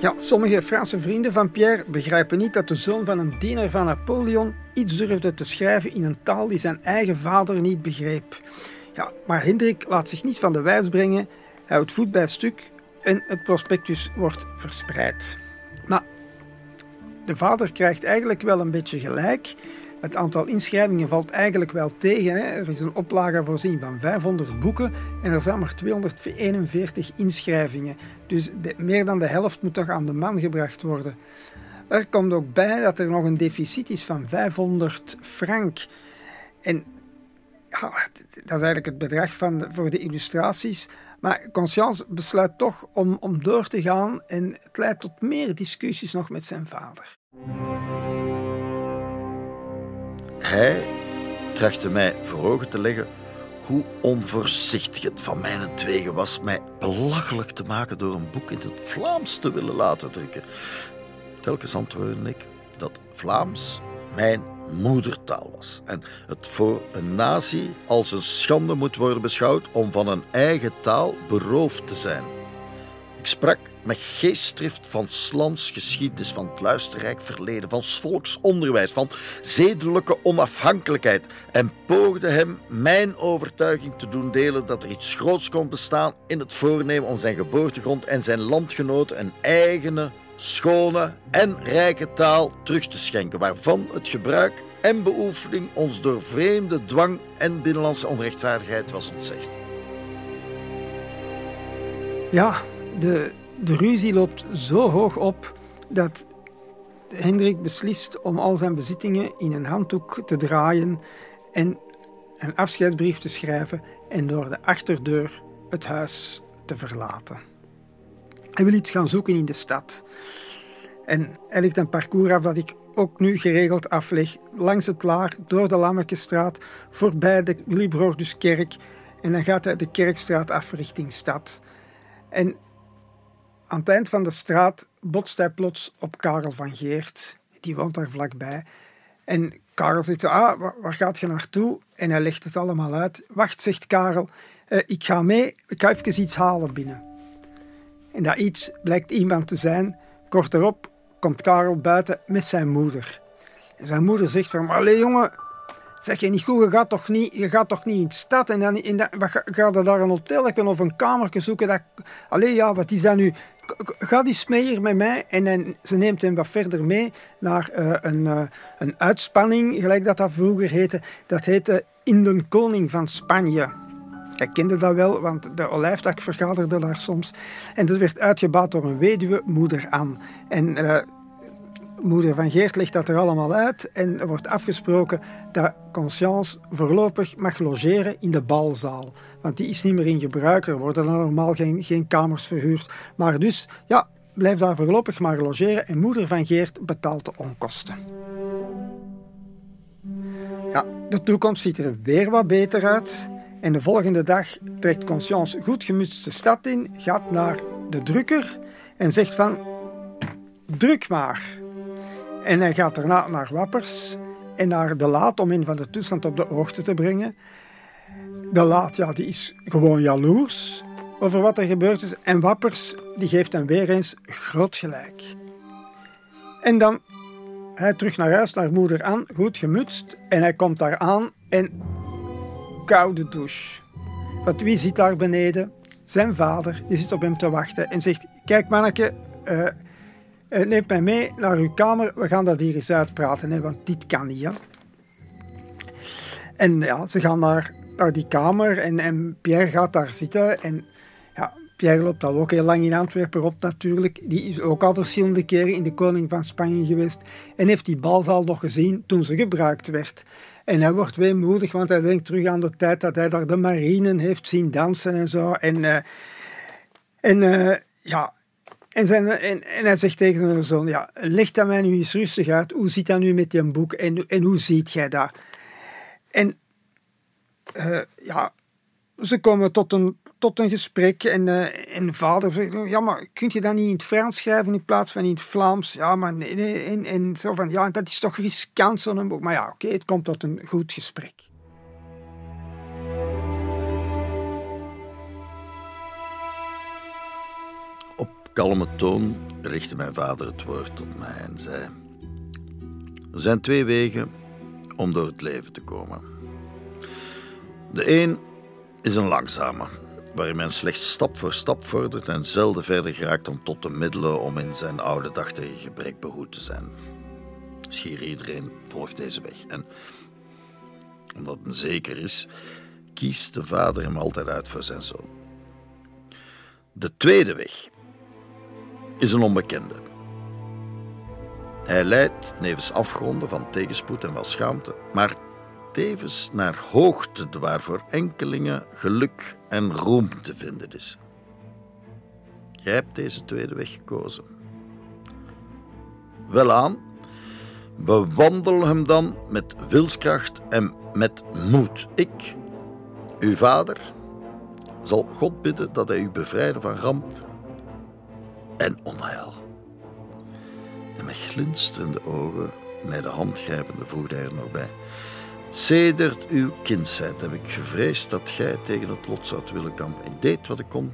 Ja, sommige Franse vrienden van Pierre begrijpen niet dat de zoon van een dienaar van Napoleon iets durfde te schrijven in een taal die zijn eigen vader niet begreep. Ja, maar Hendrik laat zich niet van de wijs brengen, hij houdt voet bij stuk en het prospectus wordt verspreid. Maar de vader krijgt eigenlijk wel een beetje gelijk. Het aantal inschrijvingen valt eigenlijk wel tegen. Hè. Er is een oplage voorzien van 500 boeken en er zijn maar 241 inschrijvingen. Dus meer dan de helft moet toch aan de man gebracht worden. Er komt ook bij dat er nog een deficit is van 500 frank. En dat is eigenlijk het bedrag van voor de illustraties. Maar Conscience besluit toch om, om door te gaan en het leidt tot meer discussies nog met zijn vader. Hij trachtte mij voor ogen te leggen hoe onvoorzichtig het van mijn twegen was mij belachelijk te maken door een boek in het Vlaams te willen laten drukken. Telkens antwoordde ik dat Vlaams mijn moedertaal was en het voor een nazi als een schande moet worden beschouwd om van een eigen taal beroofd te zijn. Ik sprak met geestdrift van Slans geschiedenis, van het luisterrijk verleden, van volksonderwijs, van zedelijke onafhankelijkheid en poogde hem mijn overtuiging te doen delen dat er iets groots kon bestaan in het voornemen om zijn geboortegrond en zijn landgenoten een eigene, schone en rijke taal terug te schenken, waarvan het gebruik en beoefening ons door vreemde dwang en binnenlandse onrechtvaardigheid was ontzegd. Ja, de, de ruzie loopt zo hoog op dat Hendrik beslist om al zijn bezittingen in een handdoek te draaien en een afscheidsbrief te schrijven en door de achterdeur het huis te verlaten. Hij wil iets gaan zoeken in de stad. En hij legt een parcours af dat ik ook nu geregeld afleg. Langs het Laar, door de Lammekestraat, voorbij de Librorduskerk. En dan gaat hij de Kerkstraat af richting stad. En aan het eind van de straat botst hij plots op Karel van Geert. Die woont daar vlakbij. En Karel zegt, ah, waar gaat je naartoe? En hij legt het allemaal uit. Wacht, zegt Karel, eh, ik ga mee, ik ga even iets halen binnen. En dat iets blijkt iemand te zijn. Kort erop komt Karel buiten met zijn moeder. En zijn moeder zegt van, allee jongen, Zeg je niet goed, je gaat toch niet, je gaat toch niet in de stad en dan in dat, wat, ga, je daar een hotel of een kamer zoeken? Dat, allee, ja, wat is dat nu? Ga die mee met mij en dan, ze neemt hem wat verder mee naar uh, een, uh, een uitspanning, gelijk dat dat vroeger heette. Dat heette In de Koning van Spanje. Ik kende dat wel, want de olijftak vergaderde daar soms. En dat werd uitgebouwd door een weduwe, moeder aan. En uh, moeder van Geert legt dat er allemaal uit. En er wordt afgesproken dat Conscience voorlopig mag logeren in de balzaal. Want die is niet meer in gebruik. Er worden dan normaal geen, geen kamers verhuurd. Maar dus, ja, blijf daar voorlopig maar logeren. En moeder van Geert betaalt de onkosten. Ja, de toekomst ziet er weer wat beter uit. En de volgende dag trekt Conscience goed gemutst de stad in, gaat naar de drukker en zegt van, druk maar. En hij gaat daarna naar Wappers en naar de Laat om een van de toestand op de hoogte te brengen. De Laat, ja, die is gewoon jaloers over wat er gebeurd is. En Wappers, die geeft hem weer eens groot gelijk. En dan hij terug naar huis, naar moeder aan, goed gemutst. En hij komt daar aan en koude douche. Want wie zit daar beneden? Zijn vader, die zit op hem te wachten en zegt... Kijk manneke, uh, neem mij mee naar uw kamer. We gaan dat hier eens uitpraten, hè, want dit kan niet. En ja, ze gaan naar, naar die kamer en, en Pierre gaat daar zitten. En ja, Pierre loopt al ook heel lang in Antwerpen op natuurlijk. Die is ook al verschillende keren in de Koning van Spanje geweest. En heeft die balzaal nog gezien toen ze gebruikt werd. En hij wordt weemoedig, want hij denkt terug aan de tijd dat hij daar de marinen heeft zien dansen en zo. En, uh, en uh, ja, en, zijn, en, en, hij zegt tegen zijn zoon, ja, leg dat mij nu eens rustig uit. Hoe zit dat nu met je boek en, en hoe ziet jij dat? En uh, ja, ze komen tot een tot een gesprek. En, uh, en vader zegt, ja, maar kun je dat niet in het Frans schrijven in plaats van in het Vlaams? Ja, maar nee, nee. En, en zo van, ja, dat is toch riskant zo'n boek. Maar ja, oké, het komt tot een goed gesprek. Op kalme toon richtte mijn vader het woord tot mij en zei... Er zijn twee wegen om door het leven te komen. De een is een langzame, waarin men slechts stap voor stap vordert en zelden verder geraakt dan tot de middelen om in zijn oude dag tegen gebrek behoed te zijn. Schier iedereen volgt deze weg. En omdat het zeker is, kiest de vader hem altijd uit voor zijn zoon. De tweede weg is een onbekende. Hij leidt nevens afgronden van tegenspoed en wel schaamte, maar tevens naar hoogte waarvoor enkelingen geluk en roem te vinden is. Jij hebt deze tweede weg gekozen. Welaan, bewandel hem dan met wilskracht en met moed. Ik, uw vader, zal God bidden dat hij u bevrijden van ramp en onheil. En met glinsterende ogen, mij de hand grijpende, voegde hij er nog bij. Sedert uw kindsheid heb ik gevreesd dat gij tegen het lot zou willen kampen. Ik deed wat ik kon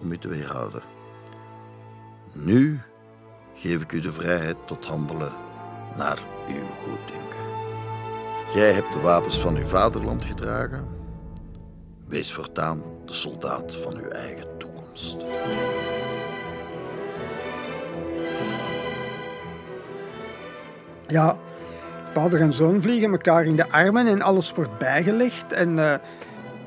om u te weerhouden. Nu geef ik u de vrijheid tot handelen naar uw goeddunken. Jij hebt de wapens van uw vaderland gedragen. Wees voortaan de soldaat van uw eigen toekomst. Ja, vader en zoon vliegen elkaar in de armen en alles wordt bijgelegd. En uh,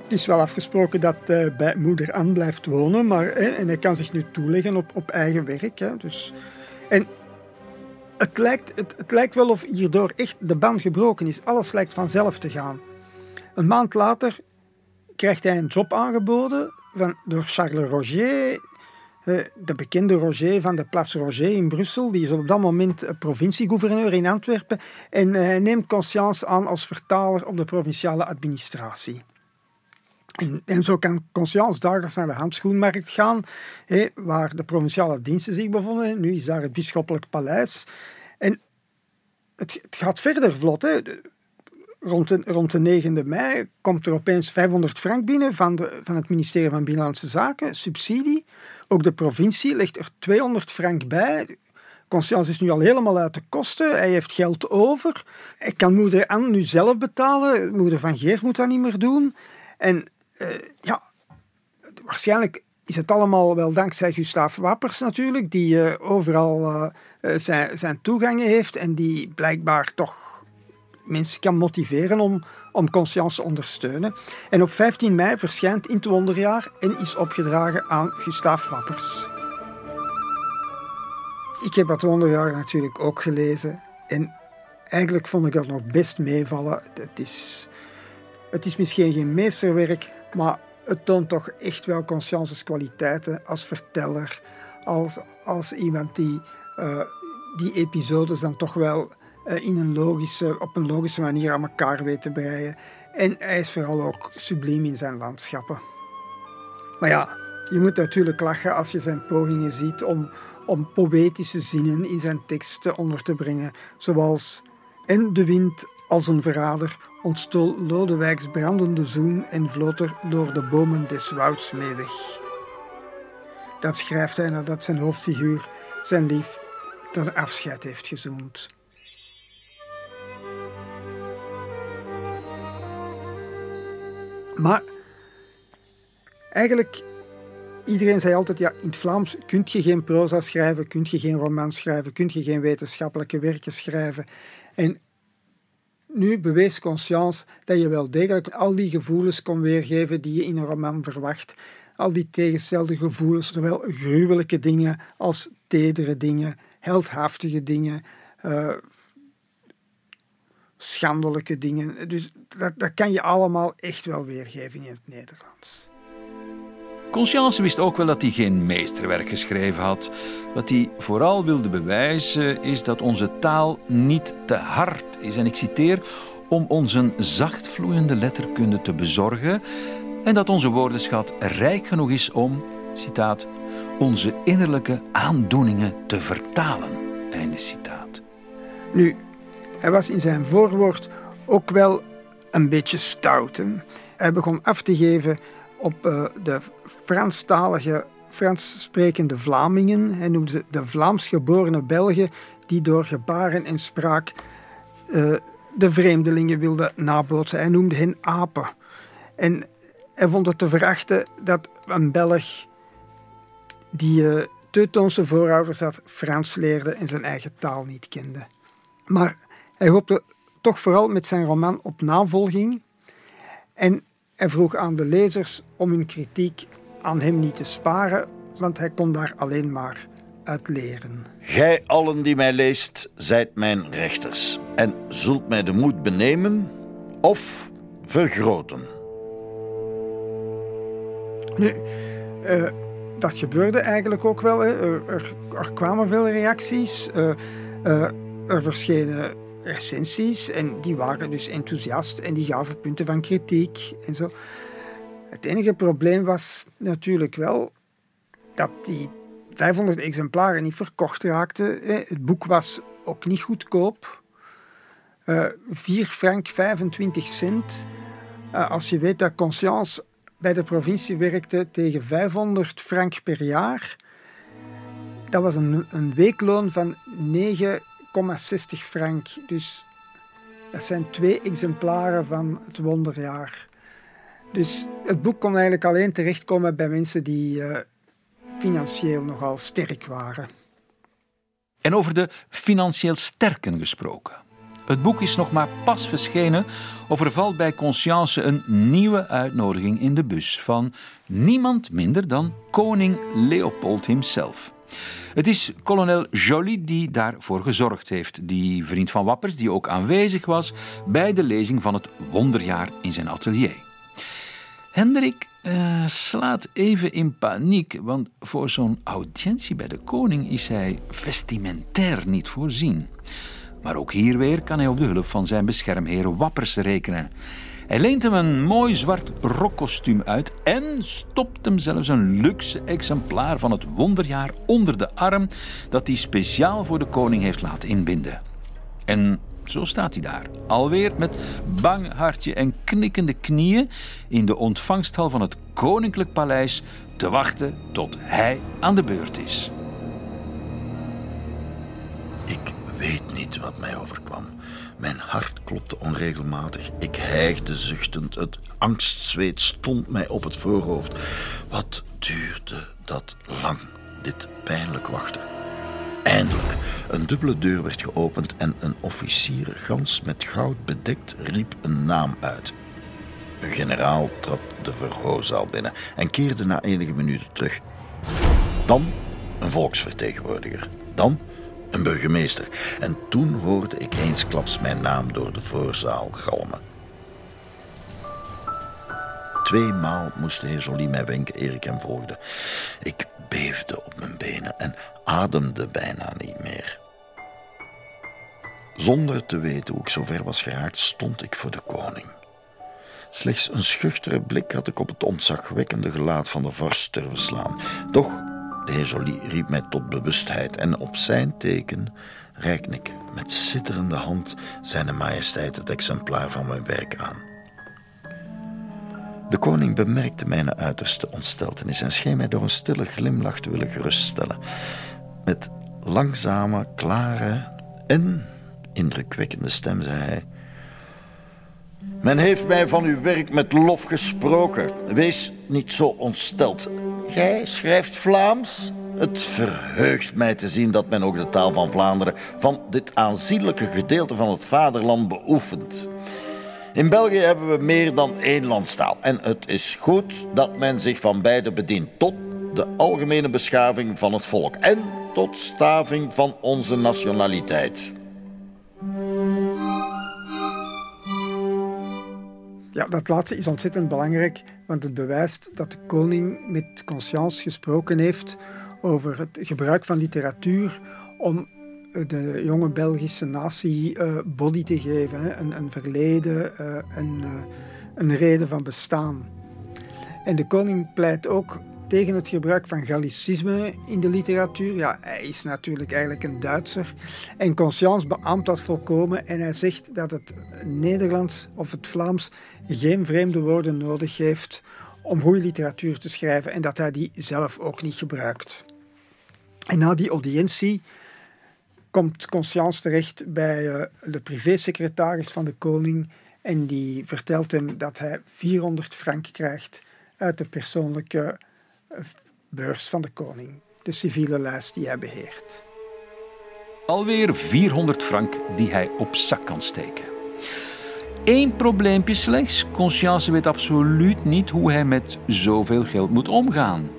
het is wel afgesproken dat uh, bij moeder Anne blijft wonen, maar en hij kan zich nu toeleggen op, op eigen werk. Hè, dus. En het lijkt, het, lijkt wel of hierdoor echt de band gebroken is. Alles lijkt vanzelf te gaan. Een maand later krijgt hij een job aangeboden van, door Charles Roger, eh, de bekende Roger van de Place Roger in Brussel, die is op dat moment provinciegouverneur in Antwerpen en hij eh, neemt Conscience aan als vertaler op de provinciale administratie. En, en, zo kan Conscience dagelijks naar de handschoenmarkt gaan, waar de provinciale diensten zich bevonden. Nu is daar het bisschoppelijk paleis. En het, het gaat verder vlot. Rond, de, rond de 9e mei komt er opeens 500 frank binnen van, de, van het ministerie van Binnenlandse Zaken, subsidie. Ook de provincie legt er 200 frank bij Conscience is nu al helemaal uit de kosten. Hij heeft geld over. Hij kan moeder Anne nu zelf betalen. Moeder van Geert moet dat niet meer doen. En uh, ja, waarschijnlijk is het allemaal wel dankzij Gustav Wappers natuurlijk, die uh, overal uh, zijn, zijn toegangen heeft en die blijkbaar toch mensen kan motiveren om, om Conscience te ondersteunen. En op 15 mei verschijnt in het wonderjaar en is opgedragen aan Gustav Wappers. Ik heb het wonderjaar natuurlijk ook gelezen en eigenlijk vond ik dat nog best meevallen. Het is, het is misschien geen meesterwerk, maar het toont toch echt wel Consciences kwaliteiten als verteller, als, als iemand die uh, die episodes dan toch wel in een logische, op een logische manier aan elkaar weet te breien. En hij is vooral ook subliem in zijn landschappen. Maar ja, je moet natuurlijk lachen als je zijn pogingen ziet om, om poëtische zinnen in zijn teksten onder te brengen, zoals En de wind als een verrader ontstol Lodewijks brandende zoen en vloot er door de bomen des wouds mee weg. Dat schrijft hij nadat zijn hoofdfiguur, zijn lief, ter afscheid heeft gezoend. Maar eigenlijk, iedereen zei altijd, ja, in het Vlaams kun je geen proza schrijven, kun je geen roman schrijven, kun je geen wetenschappelijke werken schrijven. En nu bewees Conscience dat je wel degelijk al die gevoelens kon weergeven die je in een roman verwacht. Al die tegenstelde gevoelens, zowel gruwelijke dingen als tedere dingen, heldhaftige dingen, uh, schandelijke dingen. Dus dat, dat kan je allemaal echt wel weergeven in het Nederlands. Conscience wist ook wel dat hij geen meesterwerk geschreven had. Wat hij vooral wilde bewijzen is dat onze taal niet te hard is. En ik citeer: om onze zachtvloeiende letterkunde te bezorgen en dat onze woordenschat rijk genoeg is om, citaat, onze innerlijke aandoeningen te vertalen. Einde citaat. Nu, hij was in zijn voorwoord ook wel een beetje stout. Hij begon af te geven op uh, de Franstalige, Frans sprekende Vlamingen. Hij noemde ze de Vlaams geboren Belgen die door gebaren en spraak uh, de vreemdelingen wilden nabootsen. Hij noemde hen apen. En hij vond het te verachten dat een Belg die uh, Teutoonse voorouders had, Frans leerde en zijn eigen taal niet kende. Maar hij hoopte toch vooral met zijn roman op navolging. En hij vroeg aan de lezers om hun kritiek aan hem niet te sparen, want hij kon daar alleen maar uit leren. Gij allen die mij leest, zijt mijn rechters en zult mij de moed benemen of vergroten. Nu, uh, dat gebeurde eigenlijk ook wel. Hè. Er, er, kwamen veel reacties. Uh, uh, er verschenen recensies en die waren dus enthousiast en die gaven punten van kritiek en zo. Het enige probleem was natuurlijk wel dat die 500 exemplaren niet verkocht raakten. Het boek was ook niet goedkoop. Uh, 4 frank 25 cent. Uh, als je weet dat Conscience bij de provincie werkte tegen 500 frank per jaar. Dat was een, een weekloon van 9 60 frank. Dus dat zijn twee exemplaren van het wonderjaar. Dus het boek kon eigenlijk alleen terechtkomen bij mensen die uh, financieel nogal sterk waren. En over de financieel sterken gesproken. Het boek is nog maar pas verschenen of er valt bij Conscience een nieuwe uitnodiging in de bus van niemand minder dan koning Leopold himself. Het is kolonel Joly die daarvoor gezorgd heeft. Die vriend van Wappers, die ook aanwezig was bij de lezing van het Wonderjaar in zijn atelier. Hendrik uh, slaat even in paniek, want voor zo'n audiëntie bij de koning is hij vestimentair niet voorzien. Maar ook hier weer kan hij op de hulp van zijn beschermheer Wappers rekenen. Hij leent hem een mooi zwart rokkostuum uit en stopt hem zelfs een luxe exemplaar van het wonderjaar onder de arm dat hij speciaal voor de koning heeft laten inbinden. En zo staat hij daar, alweer met bang hartje en knikkende knieën in de ontvangsthal van het koninklijk paleis te wachten tot hij aan de beurt is. weten wat mij overkwam. Mijn hart klopte onregelmatig. Ik hijgde zuchtend. Het angstzweet stond mij op het voorhoofd. Wat duurde dat lang, dit pijnlijk wachten. Eindelijk, een dubbele deur werd geopend en een officier, gans met goud bedekt, riep een naam uit. Een generaal trad de verhoorzaal binnen en keerde na enige minuten terug. Dan een volksvertegenwoordiger. Dan een burgemeester. En toen hoorde ik eensklaps mijn naam door de voorzaal galmen. Tweemaal moest de heer Jolie mij wenken eer ik hem volgde. Ik beefde op mijn benen en ademde bijna niet meer. Zonder te weten hoe ik zover was geraakt, stond ik voor de koning. Slechts een schuchtere blik had ik op het ontzagwekkende gelaat van de vorst durven slaan. Doch de heer Joly riep mij tot bewustheid en op zijn teken reikte ik met sidderende hand zijn majesteit het exemplaar van mijn werk aan. De koning bemerkte mijn uiterste ontsteltenis en scheen mij door een stille glimlach te willen geruststellen. Met langzame, klare en indrukwekkende stem zei hij: Men heeft mij van uw werk met lof gesproken. Wees niet zo ontsteld. Gij schrijft Vlaams? Het verheugt mij te zien dat men ook de taal van Vlaanderen, van dit aanzienlijke gedeelte van het vaderland, beoefent. In België hebben we meer dan één landstaal. En het is goed dat men zich van beide bedient tot de algemene beschaving van het volk en tot staving van onze nationaliteit. Ja, dat laatste is ontzettend belangrijk, want het bewijst dat de koning met conscience gesproken heeft over het gebruik van literatuur om de jonge Belgische natie uh, body te geven? Een, een, verleden, uh, een, uh, een reden van bestaan. En de koning pleit ook tegen het gebruik van Gallicisme in de literatuur. Ja, hij is natuurlijk eigenlijk een Duitser. En Conscience beaamt dat volkomen en hij zegt dat het Nederlands of het Vlaams geen vreemde woorden nodig heeft om goede literatuur te schrijven en dat hij die zelf ook niet gebruikt. En na die audiëntie komt Conscience terecht bij uh, de privésecretaris van de koning en die vertelt hem dat hij 400 frank krijgt uit de persoonlijke beurs van de koning, de civiele lijst die hij beheert. Alweer 400 frank die hij op zak kan steken. Eén probleempje slechts. Conscience weet absoluut niet hoe hij met zoveel geld moet omgaan.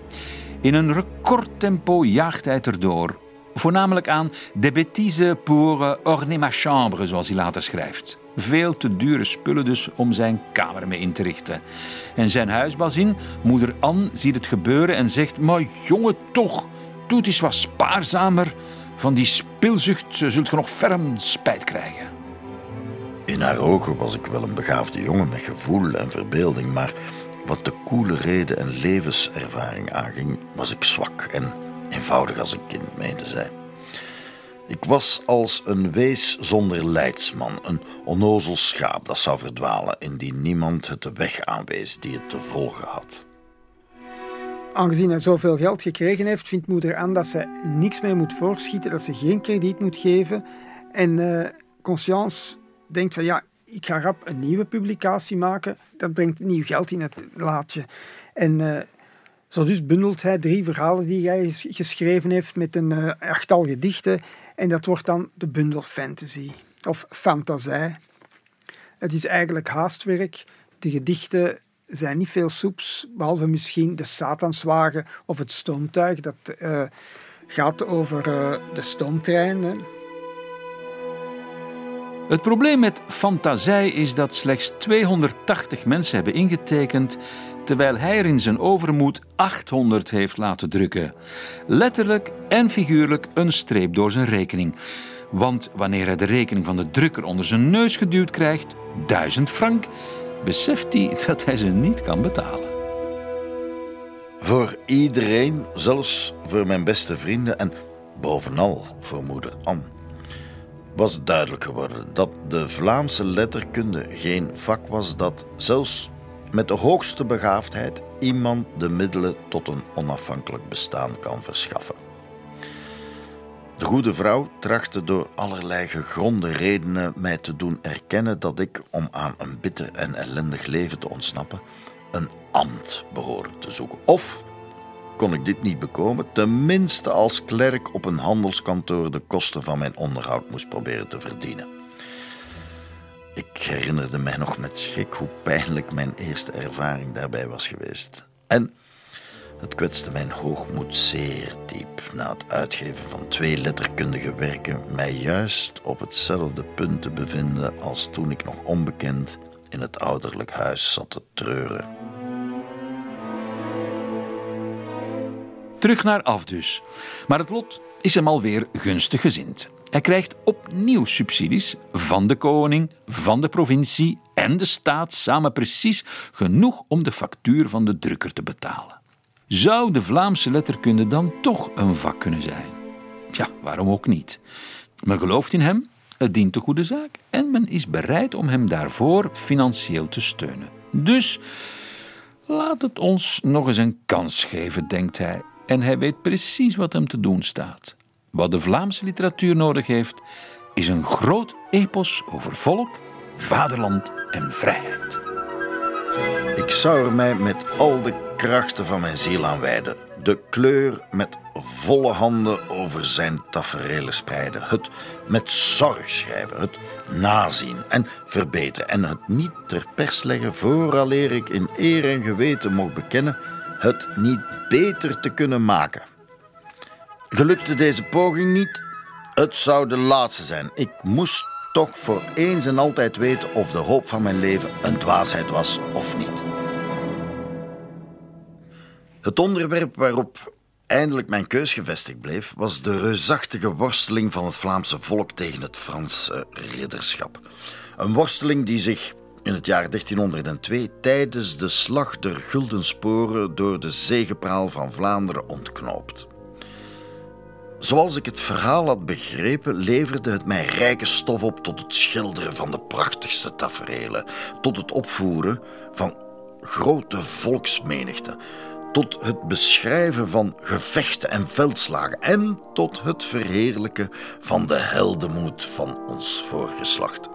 In een recordtempo jaagt hij erdoor. Voornamelijk aan de bêtise pour orner ma chambre, zoals hij later schrijft. Veel te dure spullen dus om zijn kamer mee in te richten. En zijn huisbazin, moeder Anne, ziet het gebeuren en zegt: Maar jongen, toch, doe het eens wat spaarzamer. Van die spilzucht zult je nog ferm spijt krijgen. In haar ogen was ik wel een begaafde jongen met gevoel en verbeelding, maar wat de koele reden en levenservaring aanging, was ik zwak en eenvoudig als een kind meende zij. Ik was als een wees zonder leidsman, een onnozel schaap dat zou verdwalen indien niemand het de weg aanwees die het te volgen had. Aangezien hij zoveel geld gekregen heeft, vindt moeder aan dat ze niks meer moet voorschieten, dat ze geen krediet moet geven. En uh, Conscience denkt van ja, ik ga rap een nieuwe publicatie maken. Dat brengt nieuw geld in het laadje. En uh, zo dus bundelt hij drie verhalen die hij geschreven heeft met een uh, achttal gedichten. En dat wordt dan de bundel Fantasy of Fantasie. Het is eigenlijk haastwerk. De gedichten zijn niet veel soeps, behalve misschien de Satanswagen of het stoomtuig. Dat uh, gaat over de stoomtrein. Het probleem met Fantasie is dat slechts 280 mensen hebben ingetekend, terwijl hij er in zijn overmoed 800 heeft laten drukken. Letterlijk en figuurlijk een streep door zijn rekening. Want wanneer hij de rekening van de drukker onder zijn neus geduwd krijgt, 1000 frank, beseft hij dat hij ze niet kan betalen. Voor iedereen, zelfs voor mijn beste vrienden en bovenal voor moeder Anne was duidelijk geworden dat de Vlaamse letterkunde geen vak was dat zelfs met de hoogste begaafdheid iemand de middelen tot een onafhankelijk bestaan kan verschaffen. De goede vrouw trachtte door allerlei gegronde redenen mij te doen erkennen dat ik, om aan een bitter en ellendig leven te ontsnappen, een ambt behoorde te zoeken. Of, kon ik dit niet bekomen, tenminste als klerk op een handelskantoor de kosten van mijn onderhoud moest proberen te verdienen. Ik herinnerde mij nog met schrik hoe pijnlijk mijn eerste ervaring daarbij was geweest. En het kwetste mijn hoogmoed zeer diep na het uitgeven van twee letterkundige werken mij juist op hetzelfde punt te bevinden als toen ik nog onbekend in het ouderlijk huis zat te treuren. Terug naar af dus. Maar het lot is hem alweer gunstig gezind. Hij krijgt opnieuw subsidies van de koning, van de provincie en de staat samen precies genoeg om de factuur van de drukker te betalen. Zou de Vlaamse letterkunde dan toch een vak kunnen zijn? Ja, waarom ook niet? Men gelooft in hem, het dient de goede zaak en men is bereid om hem daarvoor financieel te steunen. Dus laat het ons nog eens een kans geven, denkt hij. En hij weet precies wat hem te doen staat. Wat de Vlaamse literatuur nodig heeft, is een groot epos over volk, vaderland en vrijheid. Ik zou er mij met al de krachten van mijn ziel aan wijden. De kleur met volle handen over zijn tafereelen spreiden. Het met zorg schrijven. Het nazien en verbeteren. En het niet ter pers leggen vooraleer ik in eer en geweten mocht bekennen het niet beter te kunnen maken. Gelukte deze poging niet? Het zou de laatste zijn. Ik moest toch voor eens en altijd weten of de hoop van mijn leven een dwaasheid was of niet. Het onderwerp waarop eindelijk mijn keus gevestigd bleef, was de reusachtige worsteling van het Vlaamse volk tegen het Franse ridderschap. Een worsteling die zich in het jaar 1302 tijdens de slag der Guldensporen door de zegepraal van Vlaanderen ontknoopt. Zoals ik het verhaal had begrepen, leverde het mij rijke stof op tot het schilderen van de prachtigste taferelen, tot het opvoeren van grote volksmenigten, tot het beschrijven van gevechten en veldslagen en tot het verheerlijken van de heldenmoed van ons voorgeslacht.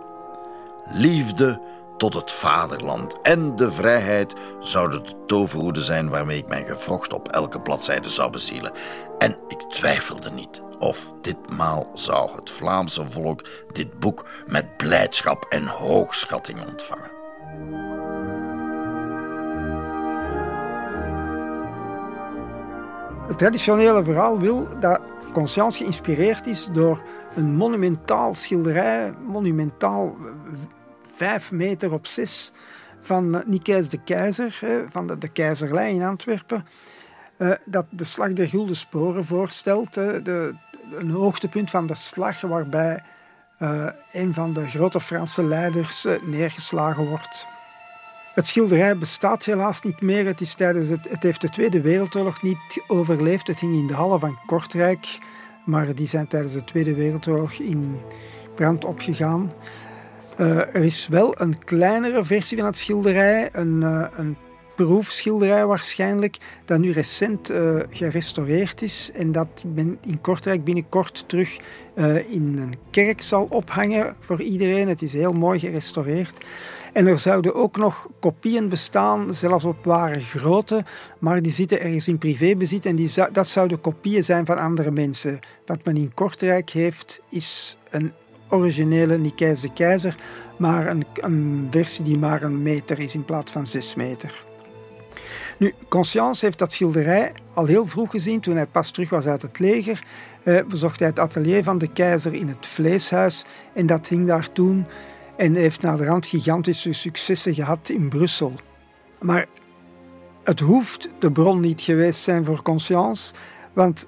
Liefde tot het vaderland en de vrijheid zouden de toverhoeden zijn waarmee ik mijn gewrocht op elke bladzijde zou bezielen. En ik twijfelde niet of ditmaal zou het Vlaamse volk dit boek met blijdschap en hoogschatting ontvangen. Het traditionele verhaal wil dat Conscience geïnspireerd is door een monumentaal schilderij, monumentaal vijf meter op zes, van Nikijs de Keizer, van de, keizerlei in Antwerpen, eh, dat de slag der Gulden Sporen voorstelt. De, een hoogtepunt van de slag waarbij uh, een van de grote Franse leiders uh, neergeslagen wordt. Het schilderij bestaat helaas niet meer. Het, is tijdens het, het heeft de Tweede Wereldoorlog niet overleefd. Het hing in de hallen van Kortrijk, maar die zijn tijdens de Tweede Wereldoorlog in brand opgegaan. Uh, er is wel een kleinere versie van het schilderij, een, uh, een proefschilderij waarschijnlijk, dat nu recent uh, gerestaureerd is en dat men in Kortrijk binnenkort terug in een kerk zal ophangen voor iedereen. Het is heel mooi gerestaureerd. En er zouden ook nog kopieën bestaan, zelfs op ware grootte, maar die zitten ergens in privébezit en die dat zouden kopieën zijn van andere mensen. Wat men in Kortrijk heeft, is een originele Nikijse keizer, maar een, een, versie die maar een meter is in plaats van zes meter. Nu, Conscience heeft dat schilderij al heel vroeg gezien, toen hij pas terug was uit het leger. Eh, bezocht hij het atelier van de keizer in het vleeshuis en dat hing daar toen en heeft naar de rand gigantische successen gehad in Brussel. Maar het hoeft de bron niet geweest zijn voor Conscience, want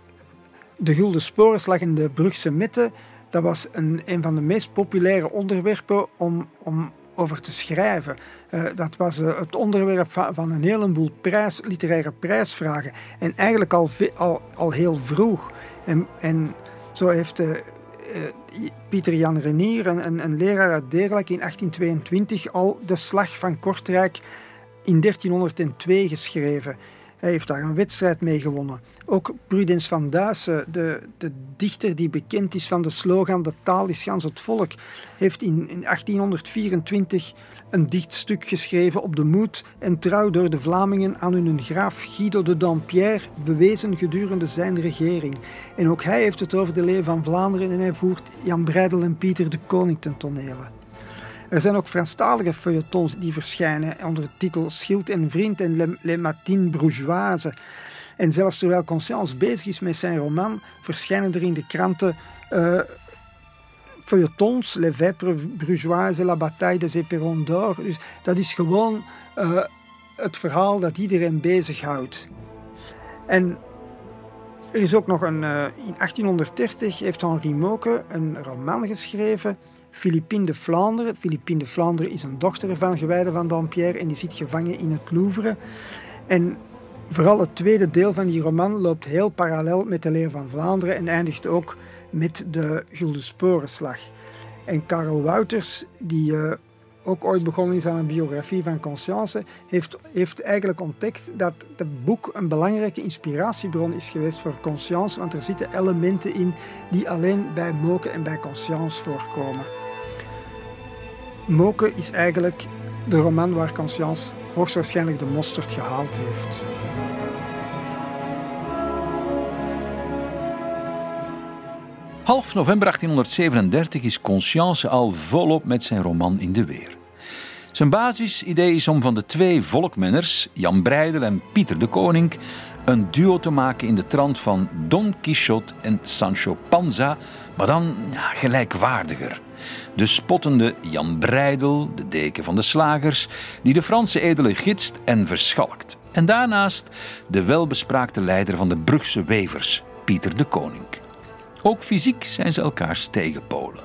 de Gulden Sporenslag in de Brugse Mitte dat was een, een van de meest populaire onderwerpen om, om over te schrijven. Uh, dat was uh, het onderwerp van, een heleboel prijs, literaire prijsvragen. En eigenlijk al, al, al heel vroeg. En, en zo heeft uh, Pieter Jan Renier, een, een, leraar uit Deerlijk, in 1822 al de slag van Kortrijk in 1302 geschreven. Hij heeft daar een wedstrijd mee gewonnen. Ook Prudens van Duissen, de, de dichter die bekend is van de slogan De taal is gans het volk, heeft in, in 1824 een dichtstuk geschreven op de moed en trouw door de Vlamingen aan hun graaf Guido de Dampierre bewezen gedurende zijn regering. En ook hij heeft het over de leeuw van Vlaanderen en hij voert Jan Breidel en Pieter de Koning ten tonele. Er zijn ook Franstalige feuilletons die verschijnen onder de titel Schild en Vriend en Le, Le Matin Bourgeoise. En zelfs terwijl Conscience bezig is met zijn roman, verschijnen er in de kranten uh, feuilletons, Les Vêpres Brugeoises, La Bataille des Éperons d'Or. Dus dat is gewoon uh, het verhaal dat iedereen bezighoudt. En er is ook nog een... Uh, in 1830 heeft Henri Moke een roman geschreven Philippine de Vlaanderen. Philippine de Vlaanderen is een dochter van Gewijde van Dampierre en die zit gevangen in het Louvre. En vooral het tweede deel van die roman loopt heel parallel met de leer van Vlaanderen en eindigt ook met de Gulden Sporenslag. En Karel Wouters, die uh, ook ooit begonnen is aan een biografie van Conscience, heeft, heeft eigenlijk ontdekt dat het boek een belangrijke inspiratiebron is geweest voor Conscience, want er zitten elementen in die alleen bij Moke en bij Conscience voorkomen. Moke is eigenlijk de roman waar Conscience hoogstwaarschijnlijk de mosterd gehaald heeft. Half november 1837 is Conscience al volop met zijn roman in de weer. Zijn basisidee is om van de twee volkmenners, Jan Breidel en Pieter de Koning, een duo te maken in de trant van Don Quixote en Sancho Panza, maar dan ja, gelijkwaardiger. De spottende Jan Breidel, de deken van de slagers, die de Franse edele gidst en verschalkt. En daarnaast de welbespraakte leider van de Brugse wevers, Pieter de Koning. Ook fysiek zijn ze elkaars tegenpolen.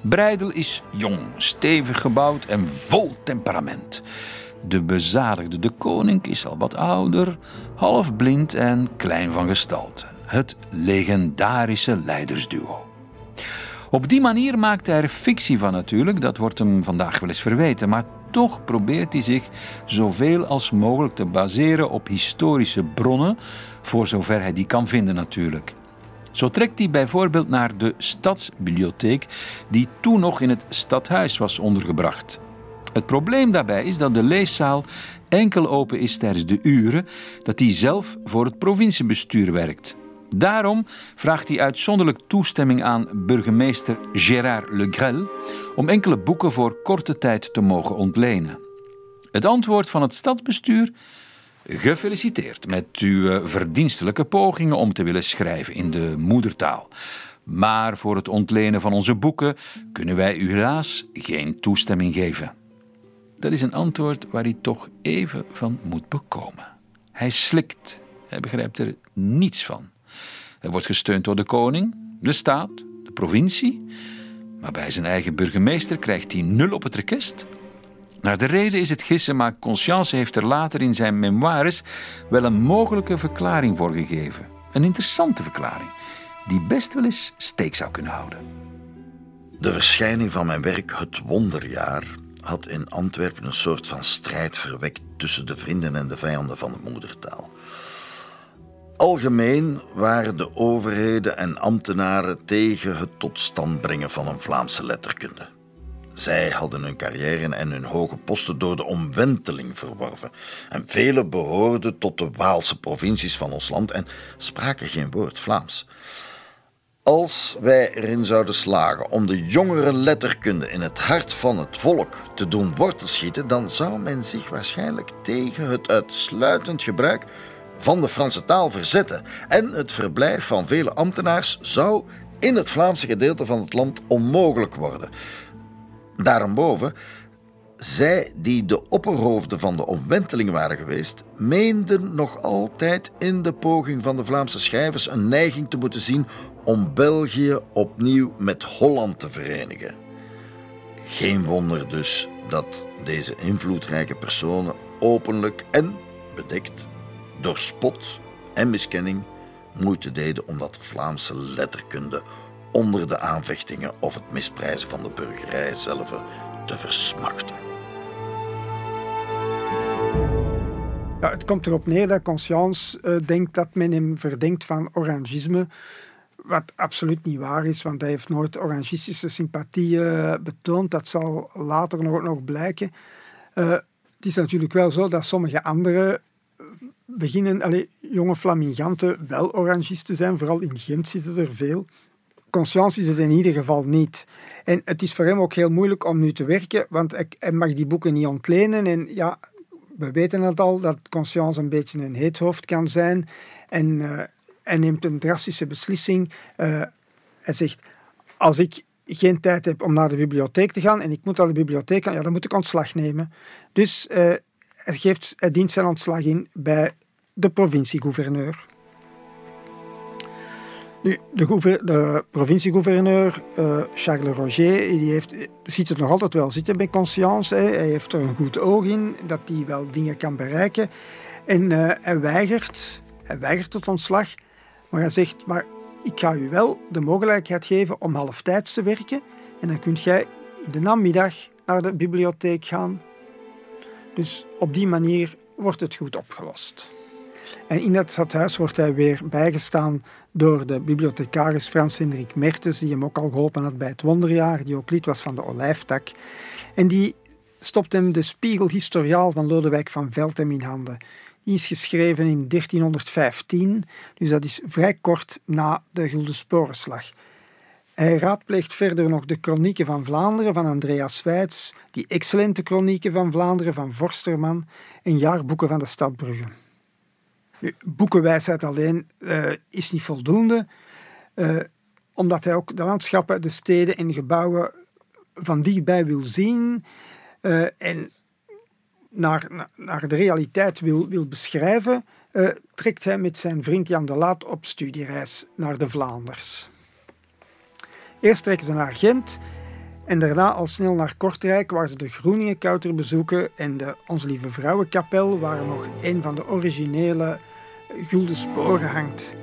Breidel is jong, stevig gebouwd en vol temperament. De bezadigde de koning is al wat ouder, half blind en klein van gestalte. Het legendarische leidersduo. Op die manier maakt hij er fictie van natuurlijk, dat wordt hem vandaag wel eens verweten, maar toch probeert hij zich zoveel als mogelijk te baseren op historische bronnen, voor zover hij die kan vinden natuurlijk. Zo trekt hij bijvoorbeeld naar de stadsbibliotheek, die toen nog in het stadhuis was ondergebracht. Het probleem daarbij is dat de leeszaal enkel open is tijdens de uren dat hij zelf voor het provinciebestuur werkt. Daarom vraagt hij uitzonderlijk toestemming aan burgemeester Gérard Le om enkele boeken voor korte tijd te mogen ontlenen. Het antwoord van het stadsbestuur Gefeliciteerd met uw eh, verdienstelijke pogingen om te willen schrijven in de moedertaal. Maar voor het ontlenen van onze boeken kunnen wij u helaas geen toestemming geven. Dat is een antwoord waar hij toch even van moet bekomen. Hij slikt, hij begrijpt er niets van. Hij wordt gesteund door de koning, de staat, de provincie, maar bij zijn eigen burgemeester krijgt hij nul op het rekest naar de reden is het gissen, maar Conscience heeft er later in zijn memoires wel een mogelijke verklaring voor gegeven. Een interessante verklaring, die best wel eens steek zou kunnen houden. De verschijning van mijn werk Het Wonderjaar had in Antwerpen een soort van strijd verwekt tussen de vrienden en de vijanden van de moedertaal. Algemeen waren de overheden en ambtenaren tegen het tot stand brengen van een Vlaamse letterkunde. Zij hadden hun carrière en hun hoge posten door de omwenteling verworven. En velen behoorden tot de Waalse provincies van ons land en spraken geen woord Vlaams. Als wij erin zouden slagen om de jongere letterkunde in het hart van het volk te doen wortelschieten, dan zou men zich waarschijnlijk tegen het uitsluitend gebruik van de Franse taal verzetten. En het verblijf van vele ambtenaars zou in het Vlaamse gedeelte van het land onmogelijk worden. Daarboven, zij die de opperhoofden van de omwenteling waren geweest, meenden nog altijd in de poging van de Vlaamse schrijvers een neiging te moeten zien om België opnieuw met Holland te verenigen. Geen wonder dus dat deze invloedrijke personen openlijk en bedekt door spot en miskenning moeite deden om dat Vlaamse letterkunde onder de aanvechtingen of het misprijzen van de burgerij zelf te versmachten. Ja, het komt erop neer dat Conscience uh, denkt dat men hem verdenkt van orangisme. Wat absoluut niet waar is, want hij heeft nooit orangistische sympathieën betoond. Dat zal later nog, nog blijken. Uh, het is natuurlijk wel zo dat sommige andere beginnen, allez, jonge flaminganten, wel orangisten zijn. Vooral in Gent zitten er veel. Conscience is het in ieder geval niet. En het is voor hem ook heel moeilijk om nu te werken, want hij mag die boeken niet ontlenen. En ja, we weten het al, dat Conscience een beetje een heet hoofd kan zijn. En uh, hij neemt een drastische beslissing. Uh, hij zegt, als ik geen tijd heb om naar de bibliotheek te gaan en ik moet naar de bibliotheek gaan, ja, dan moet ik ontslag nemen. Dus hij, geeft, hij dient zijn ontslag in bij de provinciegouverneur. Nu, de, de provinciegouverneur uh, Charles Roger die heeft, ziet het nog altijd wel zitten bij Conscience. Hij heeft er een goed oog in dat hij wel dingen kan bereiken. En hij, weigert, hij weigert het ontslag, maar hij zegt: Maar ik ga u wel de mogelijkheid geven om halftijds te werken. En dan kunt jij in de namiddag naar de bibliotheek gaan. Dus op die manier wordt het goed opgelost. En in dat stadhuis wordt hij weer bijgestaan door de bibliothecaris Frans Hendrik Mertens, die hem ook al geholpen had bij het Wonderjaar, die ook lid was van de Olijftak. En die stopt hem de Spiegel Historiaal van Lodewijk van Veltem in handen. Die is geschreven in 1315, dus dat is vrij kort na de Gulden Sporenslag. Hij raadpleegt verder nog de Chronieken van Vlaanderen van Andreas Weits, die excellente Chronieken van Vlaanderen van Vorsterman en jaarboeken van de stad Brugge. Nu, boekenwijsheid alleen uh, is niet voldoende, uh, omdat hij ook de landschappen, de steden en gebouwen van dichtbij wil zien uh, en naar, naar de realiteit wil, wil beschrijven, trekt hij met zijn vriend Jan de Laat op studiereis naar de Vlaanders. Eerst trekken ze naar Gent en daarna al snel naar Kortrijk, waar ze de Groeningenkouter bezoeken en de Onze Lieve Vrouwenkapel, waar nog een van de originele gulden sporen hangt.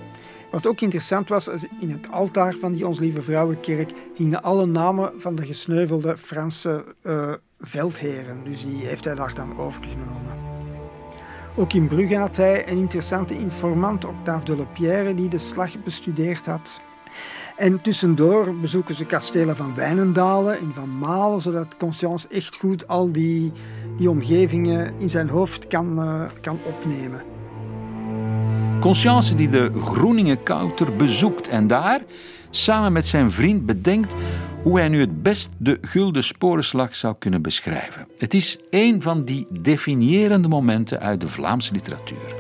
Wat ook interessant was, in het altaar van die Ons Lieve Vrouwenkerk hingen alle namen van de gesneuvelde Franse uh, veldheren. Dus die heeft hij daar dan overgenomen. Ook in Brugge had hij een interessante informant, Octave de Lepierre, die de slag bestudeerd had. En tussendoor bezoeken ze kastelen van Wijnendalen en van Malen, zodat Conscience echt goed al die, die omgevingen in zijn hoofd kan, uh, kan opnemen. Conscience die de Groeningen-Kouter bezoekt en daar, samen met zijn vriend, bedenkt hoe hij nu het best de Gulden Sporenslag zou kunnen beschrijven. Het is een van die definiërende momenten uit de Vlaamse literatuur.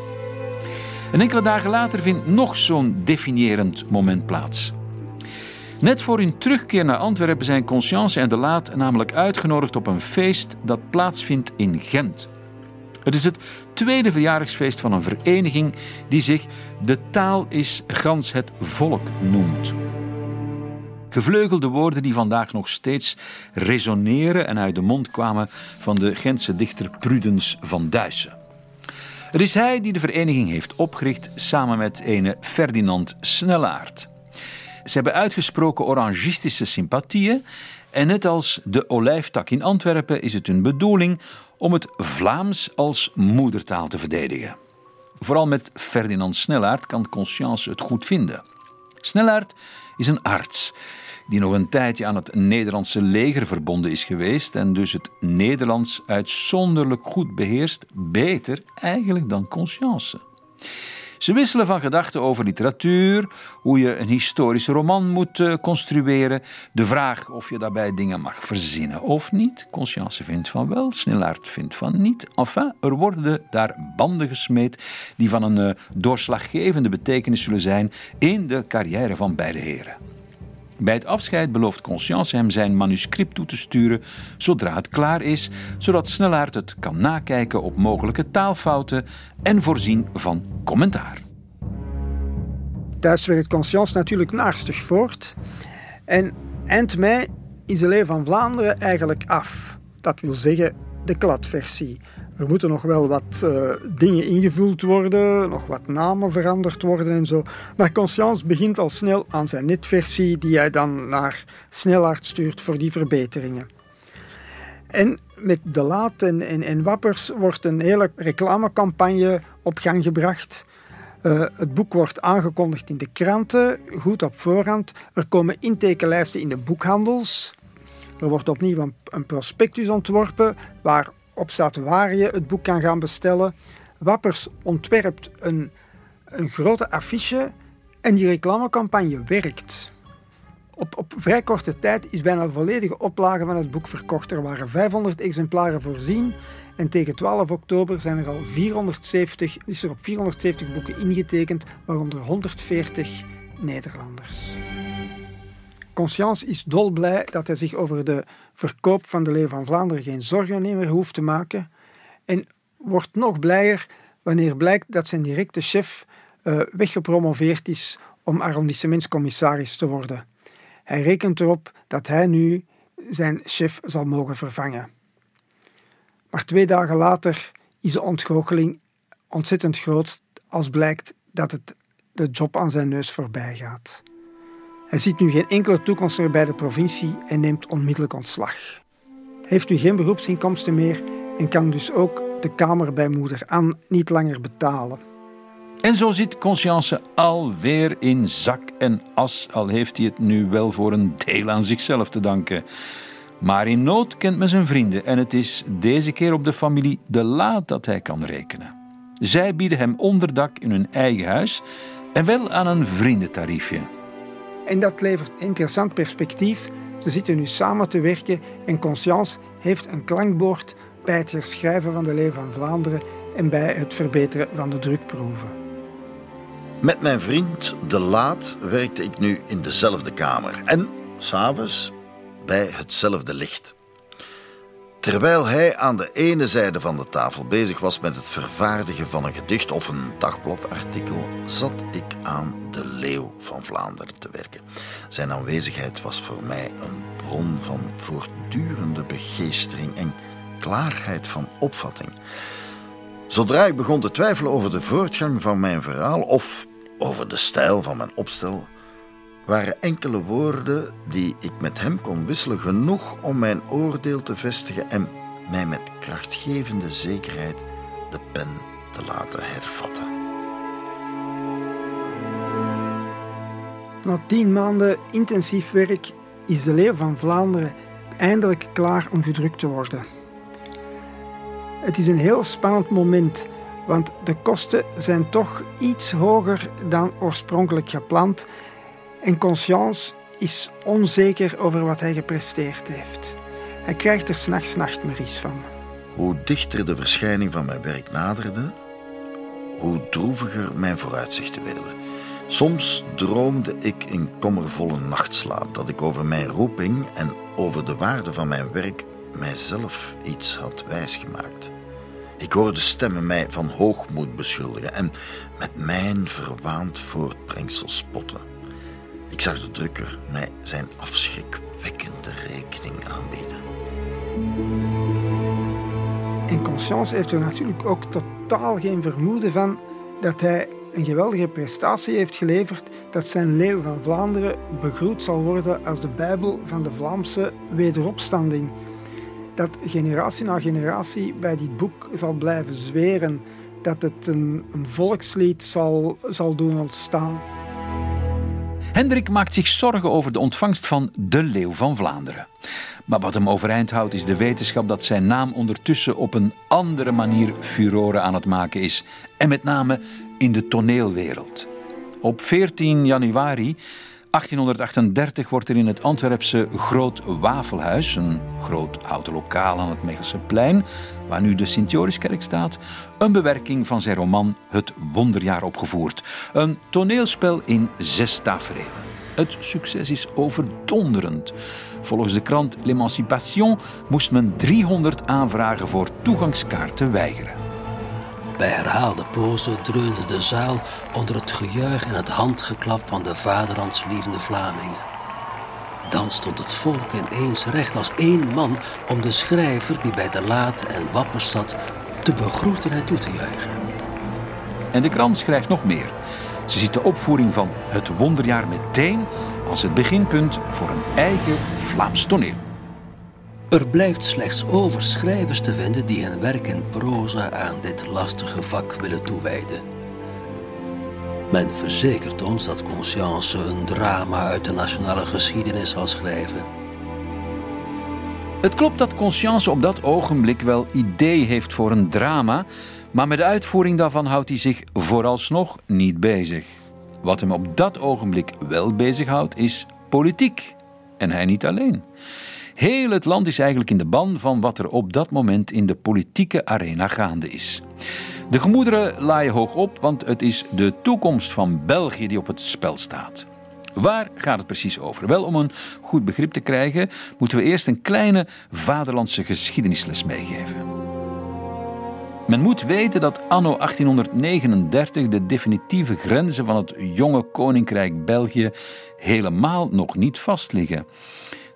En enkele dagen later vindt nog zo'n definiërend moment plaats. Net voor hun terugkeer naar Antwerpen zijn Conscience en De Laat namelijk uitgenodigd op een feest dat plaatsvindt in Gent. Het is het tweede verjaardagsfeest van een vereniging die zich De Taal is Gans het Volk noemt. Gevleugelde woorden die vandaag nog steeds resoneren en uit de mond kwamen van de Gentse dichter Prudens van Duyssen. Het is hij die de vereniging heeft opgericht samen met ene Ferdinand Snellaert. Ze hebben uitgesproken orangistische sympathieën en net als de olijftak in Antwerpen is het hun bedoeling om het Vlaams als moedertaal te verdedigen. Vooral met Ferdinand Snellaert kan Conscience het goed vinden. Snellaert is een arts die nog een tijdje aan het Nederlandse leger verbonden is geweest en dus het Nederlands uitzonderlijk goed beheerst, beter eigenlijk dan Conscience. Ze wisselen van gedachten over literatuur, hoe je een historische roman moet uh, construeren, de vraag of je daarbij dingen mag verzinnen of niet. Conscience vindt van wel, Snellaert vindt van niet. Enfin, er worden daar banden gesmeed die van een uh, doorslaggevende betekenis zullen zijn in de carrière van beide heren. Bij het afscheid belooft Conscience hem zijn manuscript toe te sturen zodra het klaar is, zodat Snellaert het kan nakijken op mogelijke taalfouten en voorzien van commentaar. Thuis werkt Conscience natuurlijk naarstig voort. En eind mei is de Leeuw van Vlaanderen eigenlijk af. Dat wil zeggen de kladversie. Er moeten nog wel wat uh, dingen ingevuld worden, nog wat namen veranderd worden en zo. Maar Conscience begint al snel aan zijn netversie, die hij dan naar Snellaard stuurt voor die verbeteringen. En met De Laat en, en, Wappers wordt een hele reclamecampagne op gang gebracht. Uh, het boek wordt aangekondigd in de kranten, goed op voorhand. Er komen intekenlijsten in de boekhandels. Er wordt opnieuw een, een prospectus ontworpen waarop staat waar je het boek kan gaan bestellen. Wappers ontwerpt een, een grote affiche en die reclamecampagne werkt. Op, op vrij korte tijd is bijna de volledige oplage van het boek verkocht. Er waren 500 exemplaren voorzien en tegen 12 oktober zijn er al 470, is er op 470 boeken ingetekend, waaronder 140 Nederlanders. Conscience is dolblij dat hij zich over de verkoop van de Leeuw van Vlaanderen geen zorgen meer hoeft te maken en wordt nog blijer wanneer blijkt dat zijn directe chef uh, weggepromoveerd is om arrondissementscommissaris te worden. Hij rekent erop dat hij nu zijn chef zal mogen vervangen. Maar twee dagen later is de ontgoocheling ontzettend groot als blijkt dat het de job aan zijn neus voorbij gaat. Hij ziet nu geen enkele toekomst meer bij de provincie en neemt onmiddellijk ontslag. Heeft nu geen beroepsinkomsten meer en kan dus ook de kamer bij moeder Anne niet langer betalen. En zo zit Conscience alweer in zak en as, al heeft hij het nu wel voor een deel aan zichzelf te danken. Maar in nood kent men zijn vrienden en het is deze keer op de familie De Laat dat hij kan rekenen. Zij bieden hem onderdak in hun eigen huis en wel aan een vriendentariefje. En dat levert interessant perspectief. Ze zitten nu samen te werken en Conscience heeft een klankbord bij het herschrijven van de Leeuw van Vlaanderen en bij het verbeteren van de drukproeven. Met mijn vriend De Laat werkte ik nu in dezelfde kamer en s'avonds bij hetzelfde licht. Terwijl hij aan de ene zijde van de tafel bezig was met het vervaardigen van een gedicht of een dagbladartikel, zat ik aan de Leeuw van Vlaanderen te werken. Zijn aanwezigheid was voor mij een bron van voortdurende begeestering en klaarheid van opvatting. Zodra ik begon te twijfelen over de voortgang van mijn verhaal of over de stijl van mijn opstel, waren enkele woorden die ik met hem kon wisselen genoeg om mijn oordeel te vestigen en mij met krachtgevende zekerheid de pen te laten hervatten. Na tien maanden intensief werk is de Leeuw van Vlaanderen eindelijk klaar om gedrukt te worden. Het is een heel spannend moment, want de kosten zijn toch iets hoger dan oorspronkelijk gepland en Conscience is onzeker over wat hij gepresteerd heeft. Hij krijgt er s'nachts nachtmerries van. Hoe dichter de verschijning van mijn werk naderde, hoe droeviger mijn vooruitzichten werden. Soms droomde ik in kommervolle nachtslaap dat ik over mijn roeping en over de waarde van mijn werk mijzelf iets had wijsgemaakt. Ik hoorde stemmen mij van hoogmoed beschuldigen en met mijn verwaand voortbrengsel spotten. Ik zag de drukker mij zijn afschrikwekkende rekening aanbieden. En Conscience heeft er natuurlijk ook totaal geen vermoeden van dat hij een geweldige prestatie heeft geleverd dat zijn Leeuw van Vlaanderen begroet zal worden als de Bijbel van de Vlaamse wederopstanding. Dat generatie na generatie bij dit boek zal blijven zweren, dat het een, een volkslied zal, zal doen ontstaan. Hendrik maakt zich zorgen over de ontvangst van de Leeuw van Vlaanderen. Maar wat hem overeind houdt is de wetenschap dat zijn naam ondertussen op een andere manier furoren aan het maken is. En met name in de toneelwereld. Op 14 januari 1838 wordt er in het Antwerpse Groot Wafelhuis, een groot houten lokaal aan het Mechelse plein, waar nu de Sint-Joriskerk staat, een bewerking van zijn roman Het Wonderjaar opgevoerd. Een toneelspel in zes tafereelen. Het succes is overdonderend. Volgens de krant L'Emancipation moest men 300 aanvragen voor toegangskaarten weigeren. Bij herhaalde pozen dreunde de zaal onder het gejuich en het handgeklap van de vaderlandslievende Vlamingen. Dan stond het volk ineens recht als één man om de schrijver die bij de laat en wappers zat te begroeten en toe te juichen. En de krant schrijft nog meer. Ze ziet de opvoering van Het Wonderjaar meteen als het beginpunt voor een eigen Vlaams toneel. Er blijft slechts over schrijvers te vinden die hun werk in proza aan dit lastige vak willen toewijden. Men verzekert ons dat Conscience een drama uit de nationale geschiedenis zal schrijven. Het klopt dat Conscience op dat ogenblik wel idee heeft voor een drama, maar met de uitvoering daarvan houdt hij zich vooralsnog niet bezig. Wat hem op dat ogenblik wel bezighoudt is politiek. En hij niet alleen. Heel het land is eigenlijk in de ban van wat er op dat moment in de politieke arena gaande is. De gemoederen laaien hoog op, want het is de toekomst van België die op het spel staat. Waar gaat het precies over? Wel, om een goed begrip te krijgen, moeten we eerst een kleine vaderlandse geschiedenisles meegeven. Men moet weten dat anno 1839 de definitieve grenzen van het jonge koninkrijk België helemaal nog niet vastliggen.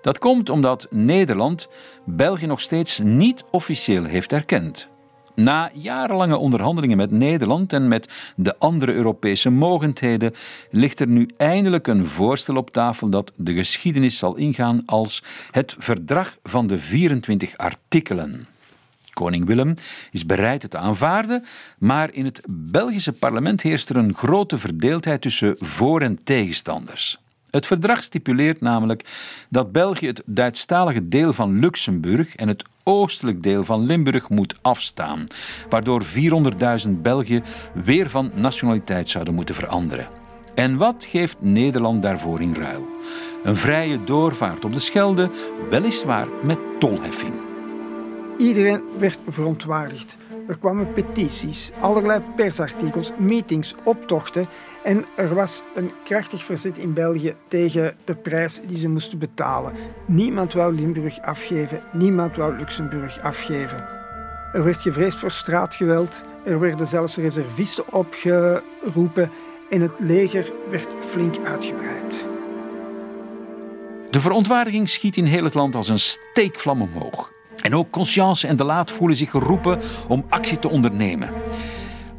Dat komt omdat Nederland België nog steeds niet officieel heeft erkend. Na jarenlange onderhandelingen met Nederland en met de andere Europese mogendheden ligt er nu eindelijk een voorstel op tafel dat de geschiedenis zal ingaan als het verdrag van de 24 artikelen. Koning Willem is bereid het te aanvaarden, maar in het Belgische parlement heerst er een grote verdeeldheid tussen voor- en tegenstanders. Het verdrag stipuleert namelijk dat België het Duitsstalige deel van Luxemburg en het oostelijk deel van Limburg moet afstaan, waardoor 400.000 Belgen weer van nationaliteit zouden moeten veranderen. En wat geeft Nederland daarvoor in ruil? Een vrije doorvaart op de Schelde, weliswaar met tolheffing. Iedereen werd verontwaardigd. Er kwamen petities, allerlei persartikels, meetings, optochten en er was een krachtig verzet in België tegen de prijs die ze moesten betalen. Niemand wou Limburg afgeven, niemand wou Luxemburg afgeven. Er werd gevreesd voor straatgeweld, er werden zelfs reservisten opgeroepen en het leger werd flink uitgebreid. De verontwaardiging schiet in heel het land als een steekvlam omhoog. En ook Conscience en De Laat voelen zich geroepen om actie te ondernemen.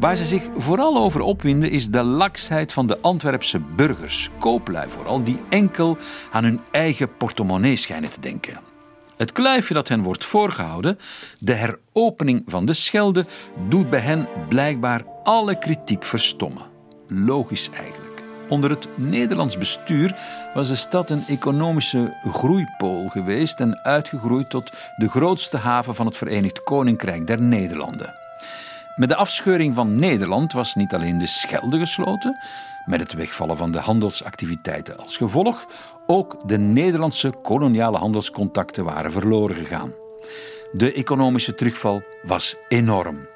Waar ze zich vooral over opwinden is de laksheid van de Antwerpse burgers, kooplui vooral, die enkel aan hun eigen portemonnee schijnen te denken. Het kluifje dat hen wordt voorgehouden, de heropening van de Schelde, doet bij hen blijkbaar alle kritiek verstommen. Logisch eigenlijk. Onder het Nederlands bestuur was de stad een economische groeipool geweest en uitgegroeid tot de grootste haven van het Verenigd Koninkrijk der Nederlanden. Met de afscheuring van Nederland was niet alleen de Schelde gesloten, met het wegvallen van de handelsactiviteiten als gevolg, ook de Nederlandse koloniale handelscontacten waren verloren gegaan. De economische terugval was enorm.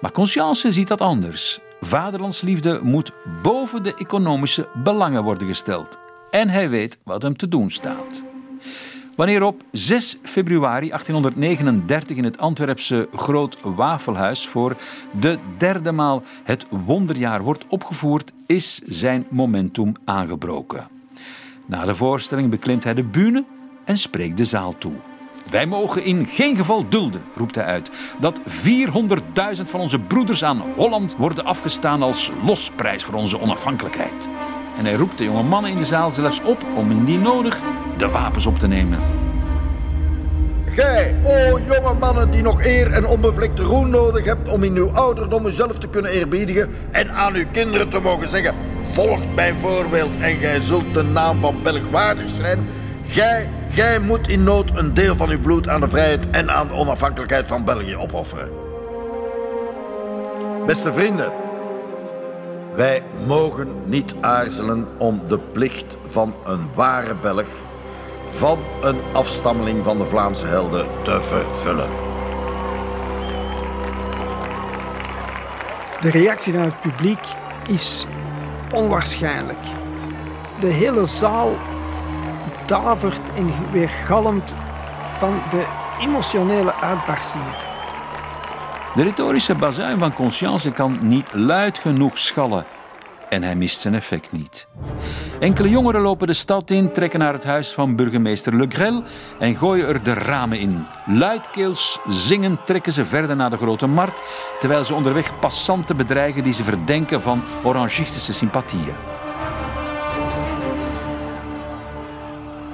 Maar Conscience ziet dat anders. Vaderlandsliefde moet boven de economische belangen worden gesteld. En hij weet wat hem te doen staat. Wanneer op 6 februari 1839 in het Antwerpse Groot Wafelhuis voor de derde maal het wonderjaar wordt opgevoerd, is zijn momentum aangebroken. Na de voorstelling beklimt hij de bühne en spreekt de zaal toe. Wij mogen in geen geval dulden, roept hij uit, dat 400.000 van onze broeders aan Holland worden afgestaan als losprijs voor onze onafhankelijkheid. En hij roept de jonge mannen in de zaal zelfs op om indien nodig de wapens op te nemen. Gij, o jonge mannen die nog eer en onbevlekte roem nodig hebt om in uw ouderdom uzelf te kunnen eerbiedigen en aan uw kinderen te mogen zeggen: volgt mijn voorbeeld en gij zult de naam van Belg waardig zijn. Gij, gij moet in nood een deel van uw bloed aan de vrijheid en aan de onafhankelijkheid van België opofferen. Beste vrienden, wij mogen niet aarzelen om de plicht van een ware Belg, van een afstammeling van de Vlaamse helden, te vervullen. De reactie van het publiek is onwaarschijnlijk. De hele zaal davert en weergalmt van de emotionele uitbarstingen. De retorische bazuin van Conscience kan niet luid genoeg schallen. En hij mist zijn effect niet. Enkele jongeren lopen de stad in, trekken naar het huis van burgemeester Le Grel en gooien er de ramen in. Luidkeels zingen trekken ze verder naar de grote markt, terwijl ze onderweg passanten bedreigen die ze verdenken van orangistische sympathieën.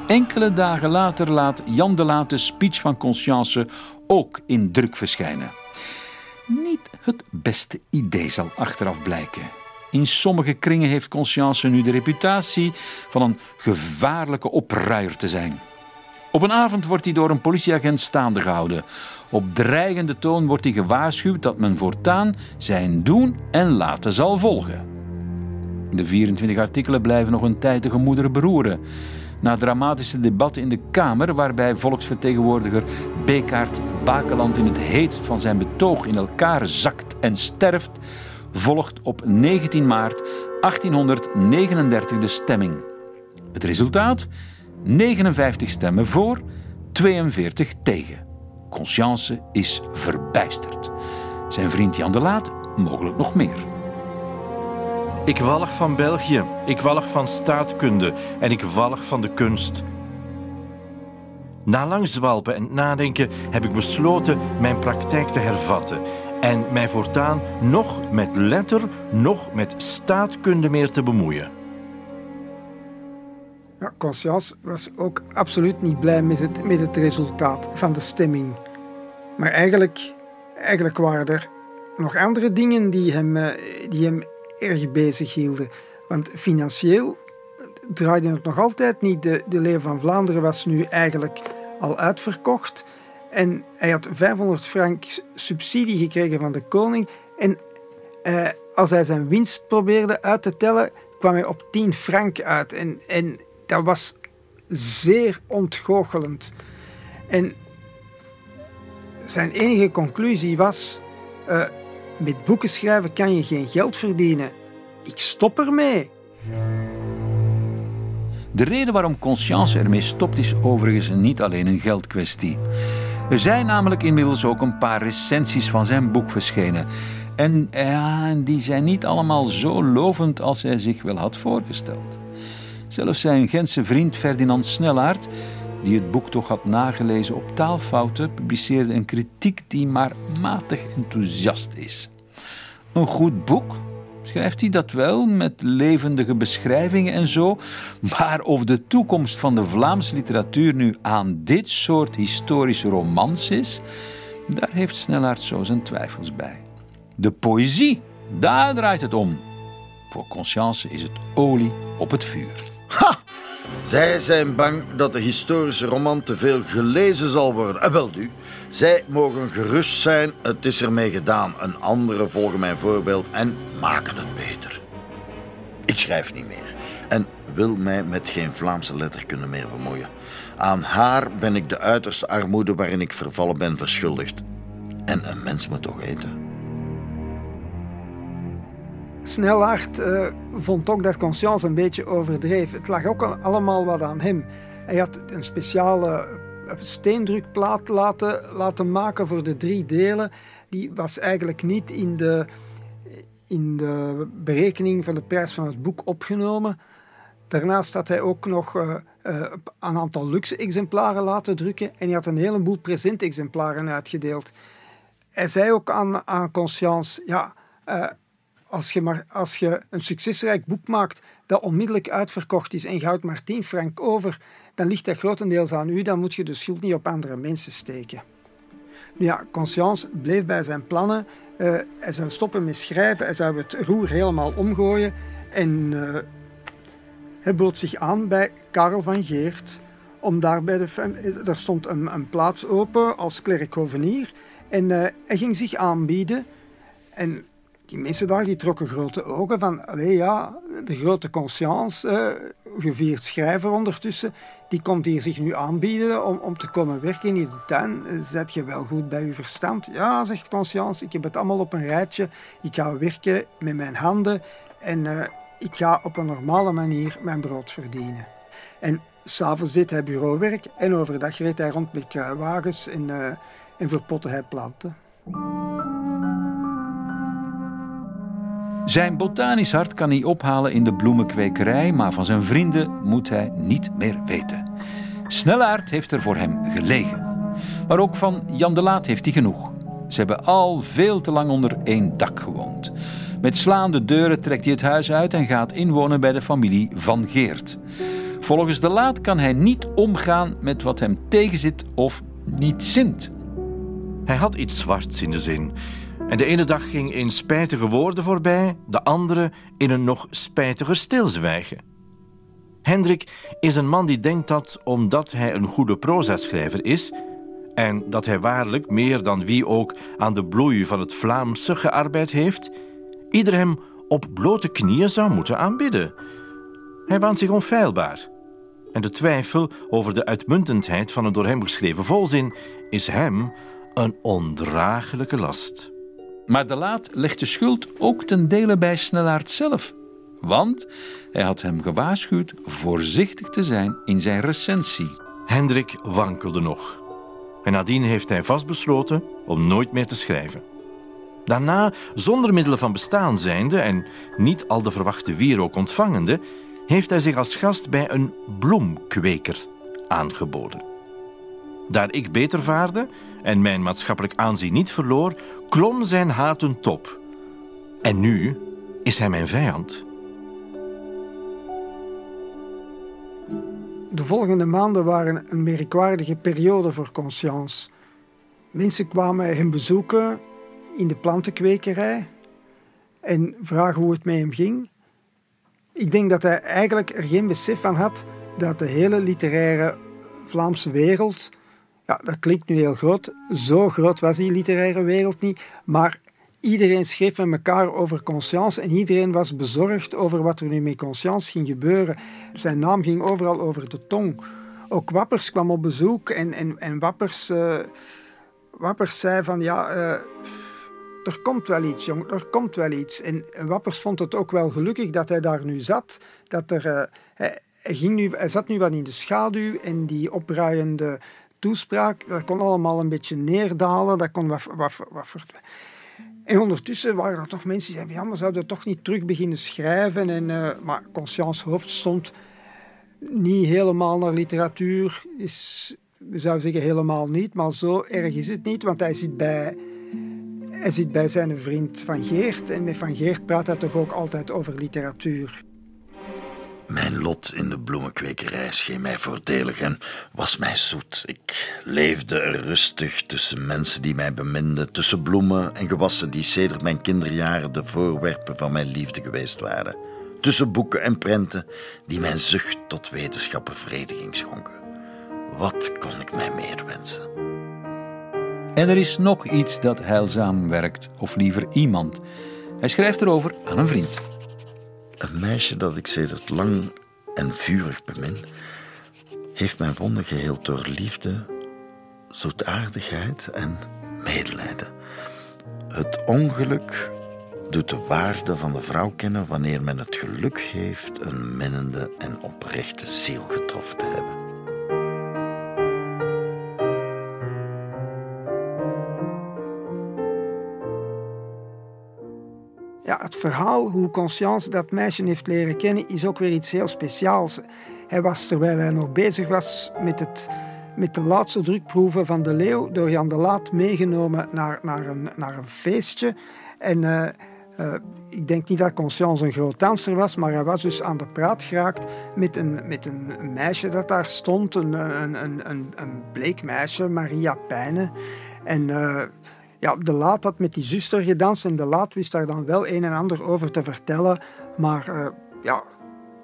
Enkele dagen later laat Jan de Laat de speech van Conscience ook in druk verschijnen. Niet het beste idee zal achteraf blijken. In sommige kringen heeft Conscience nu de reputatie van een gevaarlijke opruier te zijn. Op een avond wordt hij door een politieagent staande gehouden. Op dreigende toon wordt hij gewaarschuwd dat men voortaan zijn doen en laten zal volgen. De 24 artikelen blijven nog een tijd de beroeren. Na dramatische debatten in de Kamer, waarbij volksvertegenwoordiger Bekaert Bakeland in het heetst van zijn betoog in elkaar zakt en sterft, volgt op 19 maart 1839 de stemming. Het resultaat? 59 stemmen voor, 42 tegen. Conscience is verbijsterd. Zijn vriend Jan de Laat mogelijk nog meer. Ik walg van België, ik walg van staatkunde en ik walg van de kunst. Na lang zwalpen en nadenken heb ik besloten mijn praktijk te hervatten en mij voortaan nog met letter, nog met staatkunde meer te bemoeien. Ja, Conscience was ook absoluut niet blij met het, met het resultaat van de stemming. Maar eigenlijk, eigenlijk waren er nog andere dingen die hem, eh, die hem erg bezig hielden. Want financieel draaide het nog altijd niet. De, de Leeuw van Vlaanderen was nu eigenlijk al uitverkocht. En hij had 500 frank subsidie gekregen van de koning. En eh, als hij zijn winst probeerde uit te tellen, kwam hij op 10 frank uit. En, en dat was zeer ontgoochelend. En zijn enige conclusie was: uh, met boeken schrijven kan je geen geld verdienen. Ik stop ermee. De reden waarom Conscience ermee stopt is overigens niet alleen een geldkwestie. Er zijn namelijk inmiddels ook een paar recensies van zijn boek verschenen. En ja, die zijn niet allemaal zo lovend als hij zich wel had voorgesteld. Zelfs zijn Gentse vriend Ferdinand Snellaert, die het boek toch had nagelezen op taalfouten, publiceerde een kritiek die maar matig enthousiast is. Een goed boek, schrijft hij dat wel, met levendige beschrijvingen en zo. Maar of de toekomst van de Vlaamse literatuur nu aan dit soort historische romans is, daar heeft Snellaert zo zijn twijfels bij. De poëzie, daar draait het om. Voor Conscience is het olie op het vuur. Zij zijn bang dat de historische roman te veel gelezen zal worden. En wel nu, zij mogen gerust zijn, het is ermee gedaan. Een andere volgen mijn voorbeeld en maken het beter. Ik schrijf niet meer en wil mij met geen Vlaamse letterkunde meer bemoeien. Aan haar ben ik de uiterste armoede waarin ik vervallen ben verschuldigd. En een mens moet toch eten. Snellard uh, vond ook dat Conscience een beetje overdreef. Het lag ook allemaal wat aan hem. Hij had een speciale steendrukplaat laten, laten maken voor de drie delen. Die was eigenlijk niet in de, in de berekening van de prijs van het boek opgenomen. Daarnaast had hij ook nog uh, uh, een aantal luxe exemplaren laten drukken en hij had een heleboel present-exemplaren uitgedeeld. Hij zei ook aan, aan Conscience, ja, uh, als je, maar, als je een succesrijk boek maakt dat onmiddellijk uitverkocht is en je houdt maar 10 frank over, dan ligt dat grotendeels aan u. Dan moet je de schuld niet op andere mensen steken. Ja, Conscience bleef bij zijn plannen. Uh, hij zou stoppen met schrijven, hij zou het roer helemaal omgooien. En uh, hij bood zich aan bij Karel van Geert. Om daar bij de er stond een, een plaats open als klerk-hovenier. En hij ging zich aanbieden. En die mensen daar die trokken grote ogen van, allee, ja, de grote conscience, gevierd schrijver ondertussen, die komt hier zich nu aanbieden om, om te komen werken in de tuin. Zet je wel goed bij uw verstand? Ja, zegt conscience, ik heb het allemaal op een rijtje. Ik ga werken met mijn handen en uh, ik ga op een normale manier mijn brood verdienen. En s'avonds deed hij bureauwerk en overdag reed hij rond met kruiwagens en, uh, en verpotte hij planten. Zijn botanisch hart kan hij ophalen in de bloemenkwekerij, maar van zijn vrienden moet hij niet meer weten. Snellaard heeft er voor hem gelegen. Maar ook van Jan de Laat heeft hij genoeg. Ze hebben al veel te lang onder één dak gewoond. Met slaande deuren trekt hij het huis uit en gaat inwonen bij de familie Van Geert. Volgens de Laat kan hij niet omgaan met wat hem tegenzit of niet zint. Hij had iets zwarts in de zin. En de ene dag ging in spijtige woorden voorbij, de andere in een nog spijtiger stilzwijgen. Hendrik is een man die denkt dat, omdat hij een goede proza-schrijver is, en dat hij waarlijk meer dan wie ook aan de bloei van het Vlaamse gearbeid heeft, ieder hem op blote knieën zou moeten aanbidden. Hij waant zich onfeilbaar. En de twijfel over de uitmuntendheid van een door hem geschreven volzin is hem een ondraaglijke last. Maar de Laat legt de schuld ook ten dele bij Snellaert zelf. Want hij had hem gewaarschuwd voorzichtig te zijn in zijn recensie. Hendrik wankelde nog. En nadien heeft hij vastbesloten om nooit meer te schrijven. Daarna, zonder middelen van bestaan zijnde en niet al de verwachte wierook ontvangende, heeft hij zich als gast bij een bloemkweker aangeboden. Daar ik beter vaarde en mijn maatschappelijk aanzien niet verloor, klom zijn haat een top. En nu is hij mijn vijand. De volgende maanden waren een merkwaardige periode voor Conscience. Mensen kwamen hem bezoeken in de plantenkwekerij en vragen hoe het met hem ging. Ik denk dat hij eigenlijk er geen besef van had dat de hele literaire Vlaamse wereld, ja, dat klinkt nu heel groot, zo groot was die literaire wereld niet, maar iedereen schreef met elkaar over Conscience en iedereen was bezorgd over wat er nu met Conscience ging gebeuren. Zijn naam ging overal over de tong. Ook Wappers kwam op bezoek en, en, en Wappers, uh, Wappers zei van ja, uh, er komt wel iets, jong, er komt wel iets. En Wappers vond het ook wel gelukkig dat hij daar nu zat. Dat er, hij, hij, ging nu, hij zat nu wat in de schaduw en die opruiende toespraak, dat kon allemaal een beetje neerdalen, dat kon wat, wat, wat en ondertussen waren er toch mensen die zeiden, ja, maar zouden toch niet terug beginnen schrijven. En, uh, maar Conscience Hoofd stond niet helemaal naar literatuur. Is, we zouden zeggen helemaal niet, maar zo erg is het niet, want hij zit bij, hij zit bij zijn vriend Van Geert. En met Van Geert praat hij toch ook altijd over literatuur. Mijn lot in de bloemenkwekerij scheen mij voordelig en was mij zoet. Ik leefde er rustig tussen mensen die mij beminden, tussen bloemen en gewassen die sedert mijn kinderjaren de voorwerpen van mijn liefde geweest waren. Tussen boeken en prenten die mijn zucht tot wetenschap bevrediging schonken. Wat kon ik mij meer wensen? En er is nog iets dat heilzaam werkt, of liever iemand. Hij schrijft erover aan een vriend. Een meisje dat ik sedert lang en vurig bemin, heeft mijn wonden geheeld door liefde, zoetaardigheid en medelijden. Het ongeluk doet de waarde van de vrouw kennen wanneer men het geluk heeft een minnende en oprechte ziel getroffen te hebben. Het verhaal hoe Conscience dat meisje heeft leren kennen is ook weer iets heel speciaals. Hij was, terwijl hij nog bezig was met, het, met de laatste drukproeven van De Leeuw, door Jan de Laat meegenomen naar, naar, een, naar een feestje. En uh, uh, ik denk niet dat Conscience een groot danser was, maar hij was dus aan de praat geraakt met een, met een meisje dat daar stond, een, een, een, een, bleek meisje, Maria Pijnen. En... Uh, ja, De Laat had met die zuster gedanst en De Laat wist daar dan wel een en ander over te vertellen. Maar uh, ja,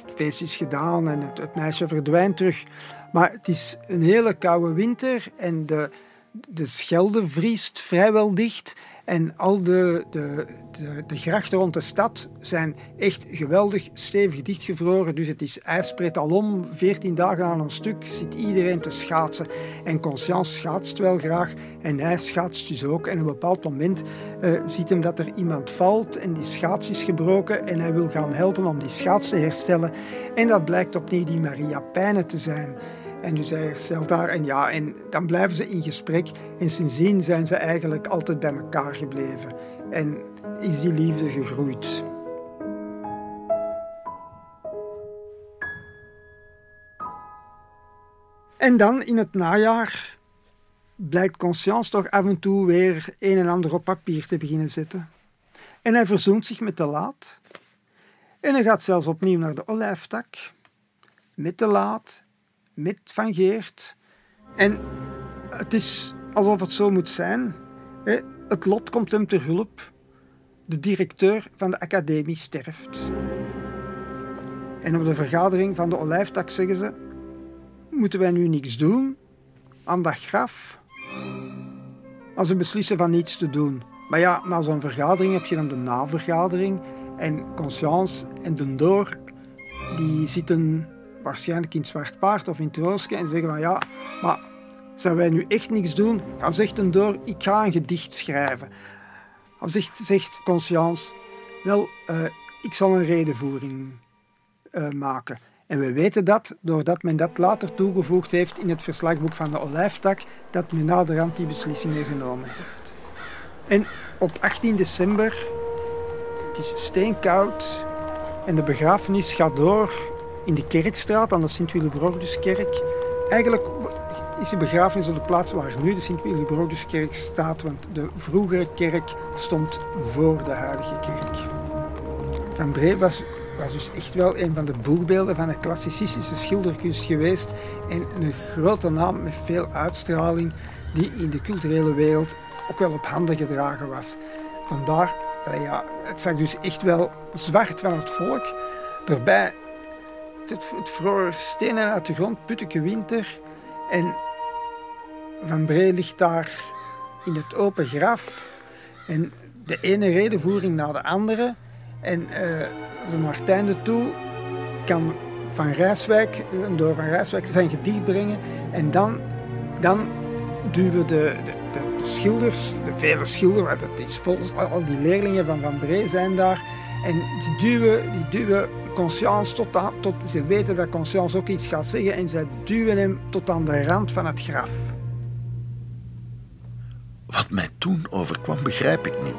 het feest is gedaan en het, het, meisje verdwijnt terug. Maar het is een hele koude winter en de, de Schelde vriest vrijwel dicht. En al de, de, de, de, grachten rond de stad zijn echt geweldig stevig dichtgevroren. Dus het is ijspret alom, 14 dagen aan een stuk, zit iedereen te schaatsen. En Conscience schaatst wel graag en hij schaatst dus ook. En op een bepaald moment uh, ziet hem dat er iemand valt en die schaats is gebroken. En hij wil gaan helpen om die schaats te herstellen. En dat blijkt opnieuw die Maria Pijnen te zijn. En dus hij herstelt daar en ja, en dan blijven ze in gesprek. En sindsdien zijn ze eigenlijk altijd bij elkaar gebleven. En is die liefde gegroeid. En dan in het najaar blijkt Conscience toch af en toe weer een en ander op papier te beginnen zetten. En hij verzoent zich met de laat. En hij gaat zelfs opnieuw naar de olijftak. met de Laat, Van Geert. En het is alsof het zo moet zijn. Het lot komt hem ter hulp. De directeur van de academie sterft. En op de vergadering van de olijftak zeggen ze: Moeten wij nu niks doen aan dat graf? Als ze beslissen van niets te doen. Maar ja, na zo'n vergadering heb je dan de navergadering. En Conscience en Den Door, die zitten waarschijnlijk in het Zwart Paard of in Troosje en zeggen van ja, maar zouden wij nu echt niks doen? Dan zegt Den Door, ik ga een gedicht schrijven. Dan zegt, zegt Conscience, wel, uh, ik zal een redenvoering uh, maken. En we weten dat doordat men dat later toegevoegd heeft in het verslagboek van de Olijftak, dat men naderhand die beslissingen genomen heeft. En op 18 december, het is steenkoud en de begrafenis gaat door in de Kerkstraat aan de Sint-Willebroduskerk. Eigenlijk is de begrafenis op de plaats waar nu de Sint-Willebroduskerk staat, want de vroegere kerk stond voor de huidige kerk. Van Bree was was dus echt wel een van de boegbeelden van de klassicistische schilderkunst geweest en een grote naam met veel uitstraling die in de culturele wereld ook wel op handen gedragen was. Vandaar, ja, het zag dus echt wel zwart van het volk. Daarbij het, het vroor stenen uit de grond, putteke winter. En Van Bree ligt daar in het open graf. En de ene redenvoering na de andere. En uh, naar het einde toe kan Van Rijswijk, door Van Rijswijk zijn gedicht brengen. En dan, dan duwen de, de, de, schilders, de vele schilders, het is vol, al die leerlingen van Van Bree zijn daar. En die duwen, die duwen Conscience tot aan, tot, ze weten dat Conscience ook iets gaat zeggen en ze duwen hem tot aan de rand van het graf. Wat mij toen overkwam, begrijp ik niet.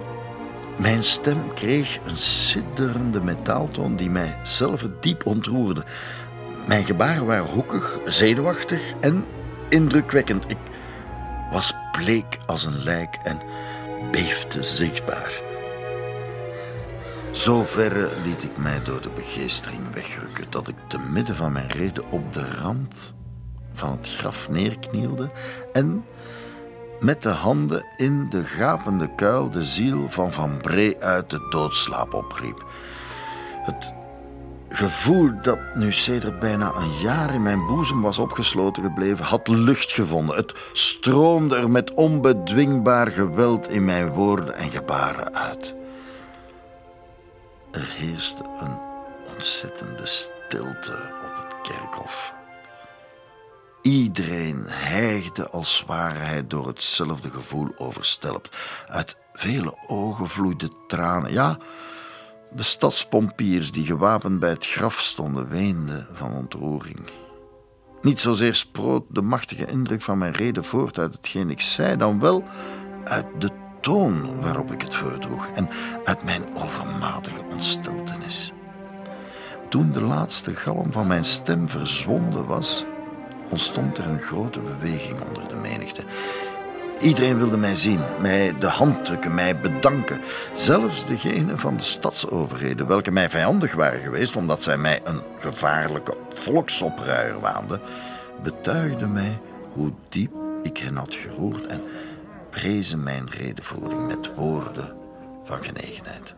Mijn stem kreeg een sidderende metaaltoon die mij zelf diep ontroerde. Mijn gebaren waren hoekig, zenuwachtig en indrukwekkend. Ik was bleek als een lijk en beefde zichtbaar. Zo verre liet ik mij door de begeestering wegrukken dat ik te midden van mijn reden op de rand van het graf neerknielde en met de handen in de gapende kuil de ziel van Van Bree uit de doodslaap opriep. Het gevoel dat nu sedert bijna een jaar in mijn boezem was opgesloten gebleven, had lucht gevonden. Het stroomde er met onbedwingbaar geweld in mijn woorden en gebaren uit. Er heerste een ontzettende stilte op het kerkhof. Iedereen hijgde als ware hij door hetzelfde gevoel overstelpt. Uit vele ogen vloeiden tranen. Ja, de stadspompiers die gewapend bij het graf stonden, weenden van ontroering. Niet zozeer sproot de machtige indruk van mijn reden voort uit hetgeen ik zei, dan wel uit de toon waarop ik het voordroeg en uit mijn overmatige ontsteltenis. Toen de laatste galm van mijn stem verzwonden was, ontstond er een grote beweging onder de menigte. Iedereen wilde mij zien, mij de hand drukken, mij bedanken. Zelfs degene van de stadsoverheden, welke mij vijandig waren geweest omdat zij mij een gevaarlijke volksopruier waanden, betuigden mij hoe diep ik hen had geroerd en prezen mijn redenvoering met woorden van genegenheid.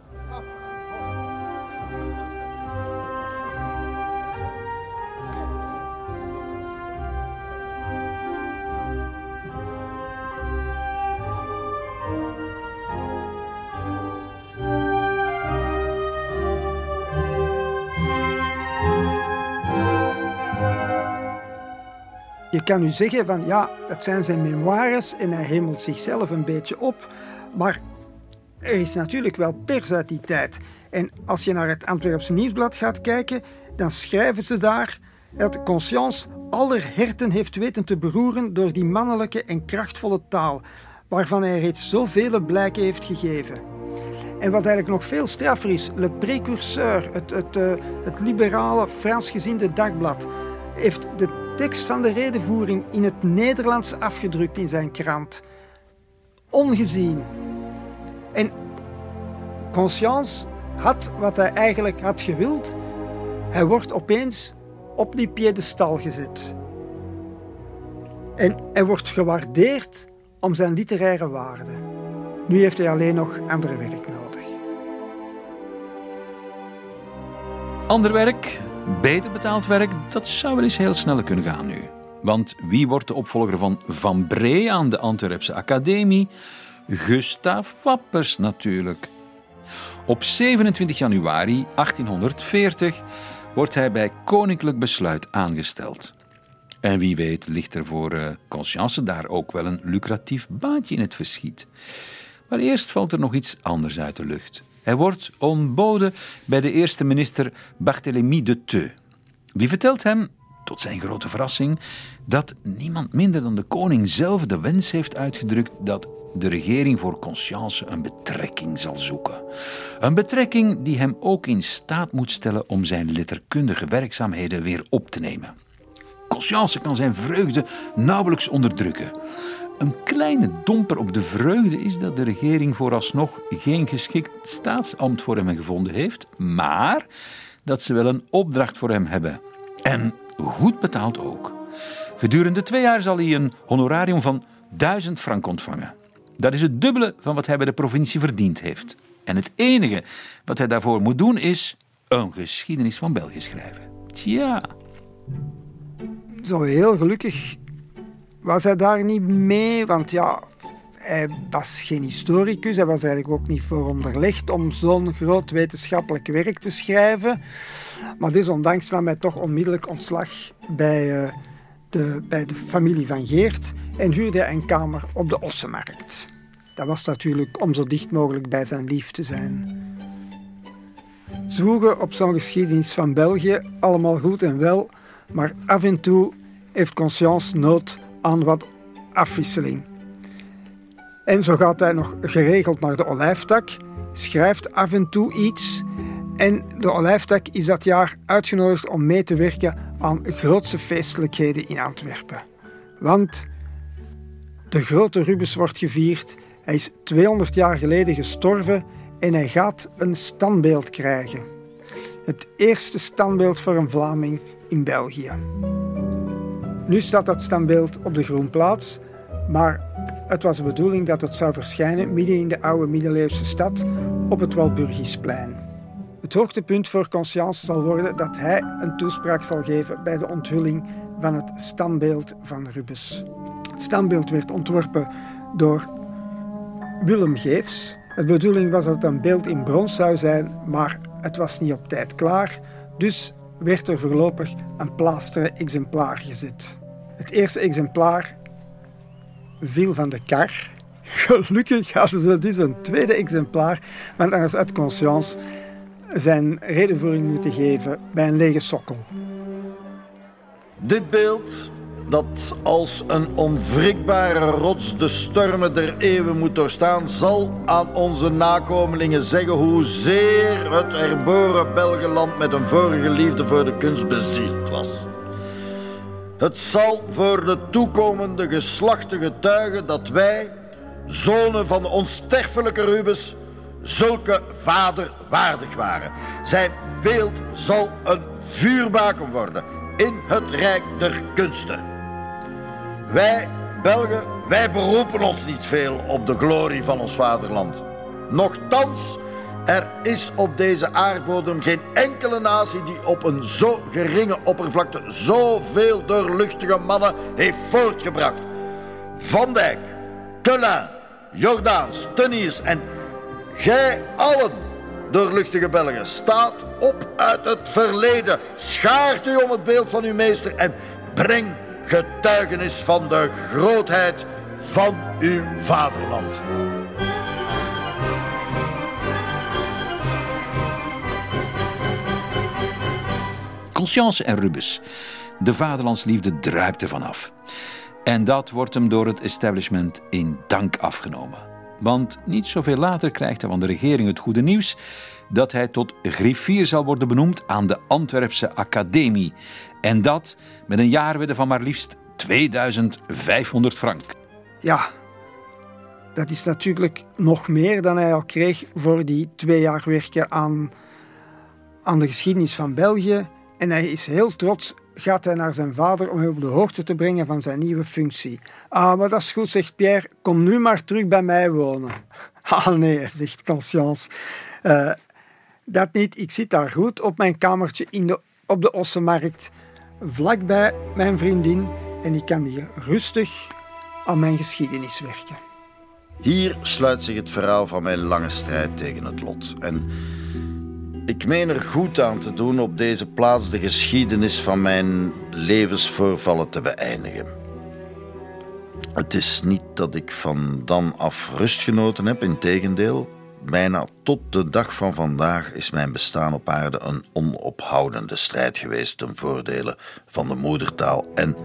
Je kan nu zeggen van ja, het zijn zijn memoires en hij hemelt zichzelf een beetje op. Maar er is natuurlijk wel pers uit die tijd. En als je naar het Antwerpse Nieuwsblad gaat kijken, dan schrijven ze daar dat Conscience aller herten heeft weten te beroeren door die mannelijke en krachtvolle taal, waarvan hij reeds zoveel blijken heeft gegeven. En wat eigenlijk nog veel straffer is, Le Précurseur, het, het, uh, het liberale Fransgezinde dagblad, heeft de tekst van de redenvoering in het Nederlands afgedrukt in zijn krant. Ongezien. En Conscience had wat hij eigenlijk had gewild. Hij wordt opeens op die piedestal gezet. En hij wordt gewaardeerd om zijn literaire waarde. Nu heeft hij alleen nog ander werk nodig. Ander werk, beter betaald werk, dat zou wel eens heel snel kunnen gaan nu. Want wie wordt de opvolger van Van Bree aan de Antwerpse Academie? Gustav Wappers natuurlijk. Op 27 januari 1840 wordt hij bij koninklijk besluit aangesteld. En wie weet ligt er voor uh, Conscience daar ook wel een lucratief baantje in het verschiet. Maar eerst valt er nog iets anders uit de lucht. Hij wordt ontboden bij de eerste minister Barthélemy de Theu. Wie vertelt hem, tot zijn grote verrassing, dat niemand minder dan de koning zelf de wens heeft uitgedrukt dat de regering voor Conscience een betrekking zal zoeken. Een betrekking die hem ook in staat moet stellen om zijn letterkundige werkzaamheden weer op te nemen. Conscience kan zijn vreugde nauwelijks onderdrukken. Een kleine domper op de vreugde is dat de regering vooralsnog geen geschikt staatsambt voor hem gevonden heeft, maar dat ze wel een opdracht voor hem hebben. En goed betaald ook. Gedurende twee jaar zal hij een honorarium van 1000 frank ontvangen. Dat is het dubbele van wat hij bij de provincie verdiend heeft. En het enige wat hij daarvoor moet doen is een geschiedenis van België schrijven. Tja. Zo heel gelukkig was hij daar niet mee, want ja, hij was geen historicus. Hij was eigenlijk ook niet vooronderlegd om zo'n groot wetenschappelijk werk te schrijven. Maar desondanks nam hij toch onmiddellijk ontslag bij, uh, de, bij de familie van Geert en huurde hij een kamer op de Ossenmarkt. Dat was natuurlijk om zo dicht mogelijk bij zijn lief te zijn. Zwoegen op zo'n geschiedenis van België, allemaal goed en wel, maar af en toe heeft Conscience nood aan wat afwisseling. En zo gaat hij nog geregeld naar de olijftak, schrijft af en toe iets en de olijftak is dat jaar uitgenodigd om mee te werken aan grootse feestelijkheden in Antwerpen. Want de grote Rubens wordt gevierd, hij is 200 jaar geleden gestorven en hij gaat een standbeeld krijgen. Het eerste standbeeld voor een Vlaming in België. Nu staat dat standbeeld op de Groenplaats, maar het was de bedoeling dat het zou verschijnen midden in de oude middeleeuwse stad op het Walburgisplein. Het hoogtepunt voor Conscience zal worden dat hij een toespraak zal geven bij de onthulling van het standbeeld van Rubens. Het standbeeld werd ontworpen door Willem Geefs. De bedoeling was dat het een beeld in brons zou zijn, maar het was niet op tijd klaar, dus werd er voorlopig een plaasteren exemplaar gezet. Het eerste exemplaar viel van de kar. Gelukkig hadden ze dus een tweede exemplaar, want anders had Conscience zijn redenvoering moeten geven bij een lege sokkel. Dit beeld, dat als een onwrikbare rots de stormen der eeuwen moet doorstaan, zal aan onze nakomelingen zeggen hoezeer het erboren Belgeland met een vorige liefde voor de kunst bezield was. Het zal voor de toekomende geslachten getuigen dat wij, zonen van de onsterfelijke Rubens, zulke vader waardig waren. Zijn beeld zal een vuurbaken worden in het rijk der kunsten. Wij, Belgen, wij beroepen ons niet veel op de glorie van ons vaderland. Nochtans er is op deze aardbodem geen enkele natie die op een zo geringe oppervlakte zoveel doorluchtige mannen heeft voortgebracht. Van Dijk, Collin, Jordaans, Teniers en gij allen, doorluchtige Belgen, staat op uit het verleden. Schaart u om het beeld van uw meester en breng getuigenis van de grootheid van uw vaderland. Conscience en Rubens. De vaderlandsliefde druipt er vanaf. En dat wordt hem door het establishment in dank afgenomen. Want niet zoveel later krijgt hij van de regering het goede nieuws dat hij tot griffier zal worden benoemd aan de Antwerpse Academie. En dat met een jaarwedde van maar liefst 2500 frank. Ja, dat is natuurlijk nog meer dan hij al kreeg voor die twee jaar werken aan, aan de geschiedenis van België en hij is heel trots gaat hij naar zijn vader om hem op de hoogte te brengen van zijn nieuwe functie. Ah, maar dat is goed, zegt Pierre. Kom nu maar terug bij mij wonen. Ah nee, zegt Conscience. Uh, dat niet, ik zit daar goed op mijn kamertje in de, op de Ossenmarkt, vlakbij mijn vriendin, en ik kan hier rustig aan mijn geschiedenis werken. Hier sluit zich het verhaal van mijn lange strijd tegen het lot. En ik meen er goed aan te doen op deze plaats de geschiedenis van mijn levensvoorvallen te beëindigen. Het is niet dat ik van dan af rust genoten heb, integendeel. Bijna tot de dag van vandaag is mijn bestaan op aarde een onophoudende strijd geweest ten voordele van de moedertaal en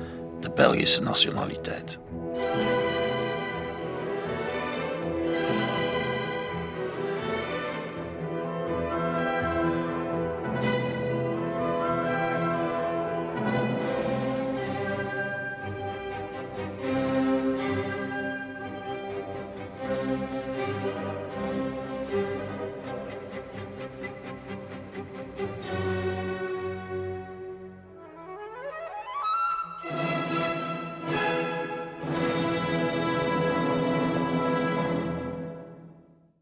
de Belgische nationaliteit.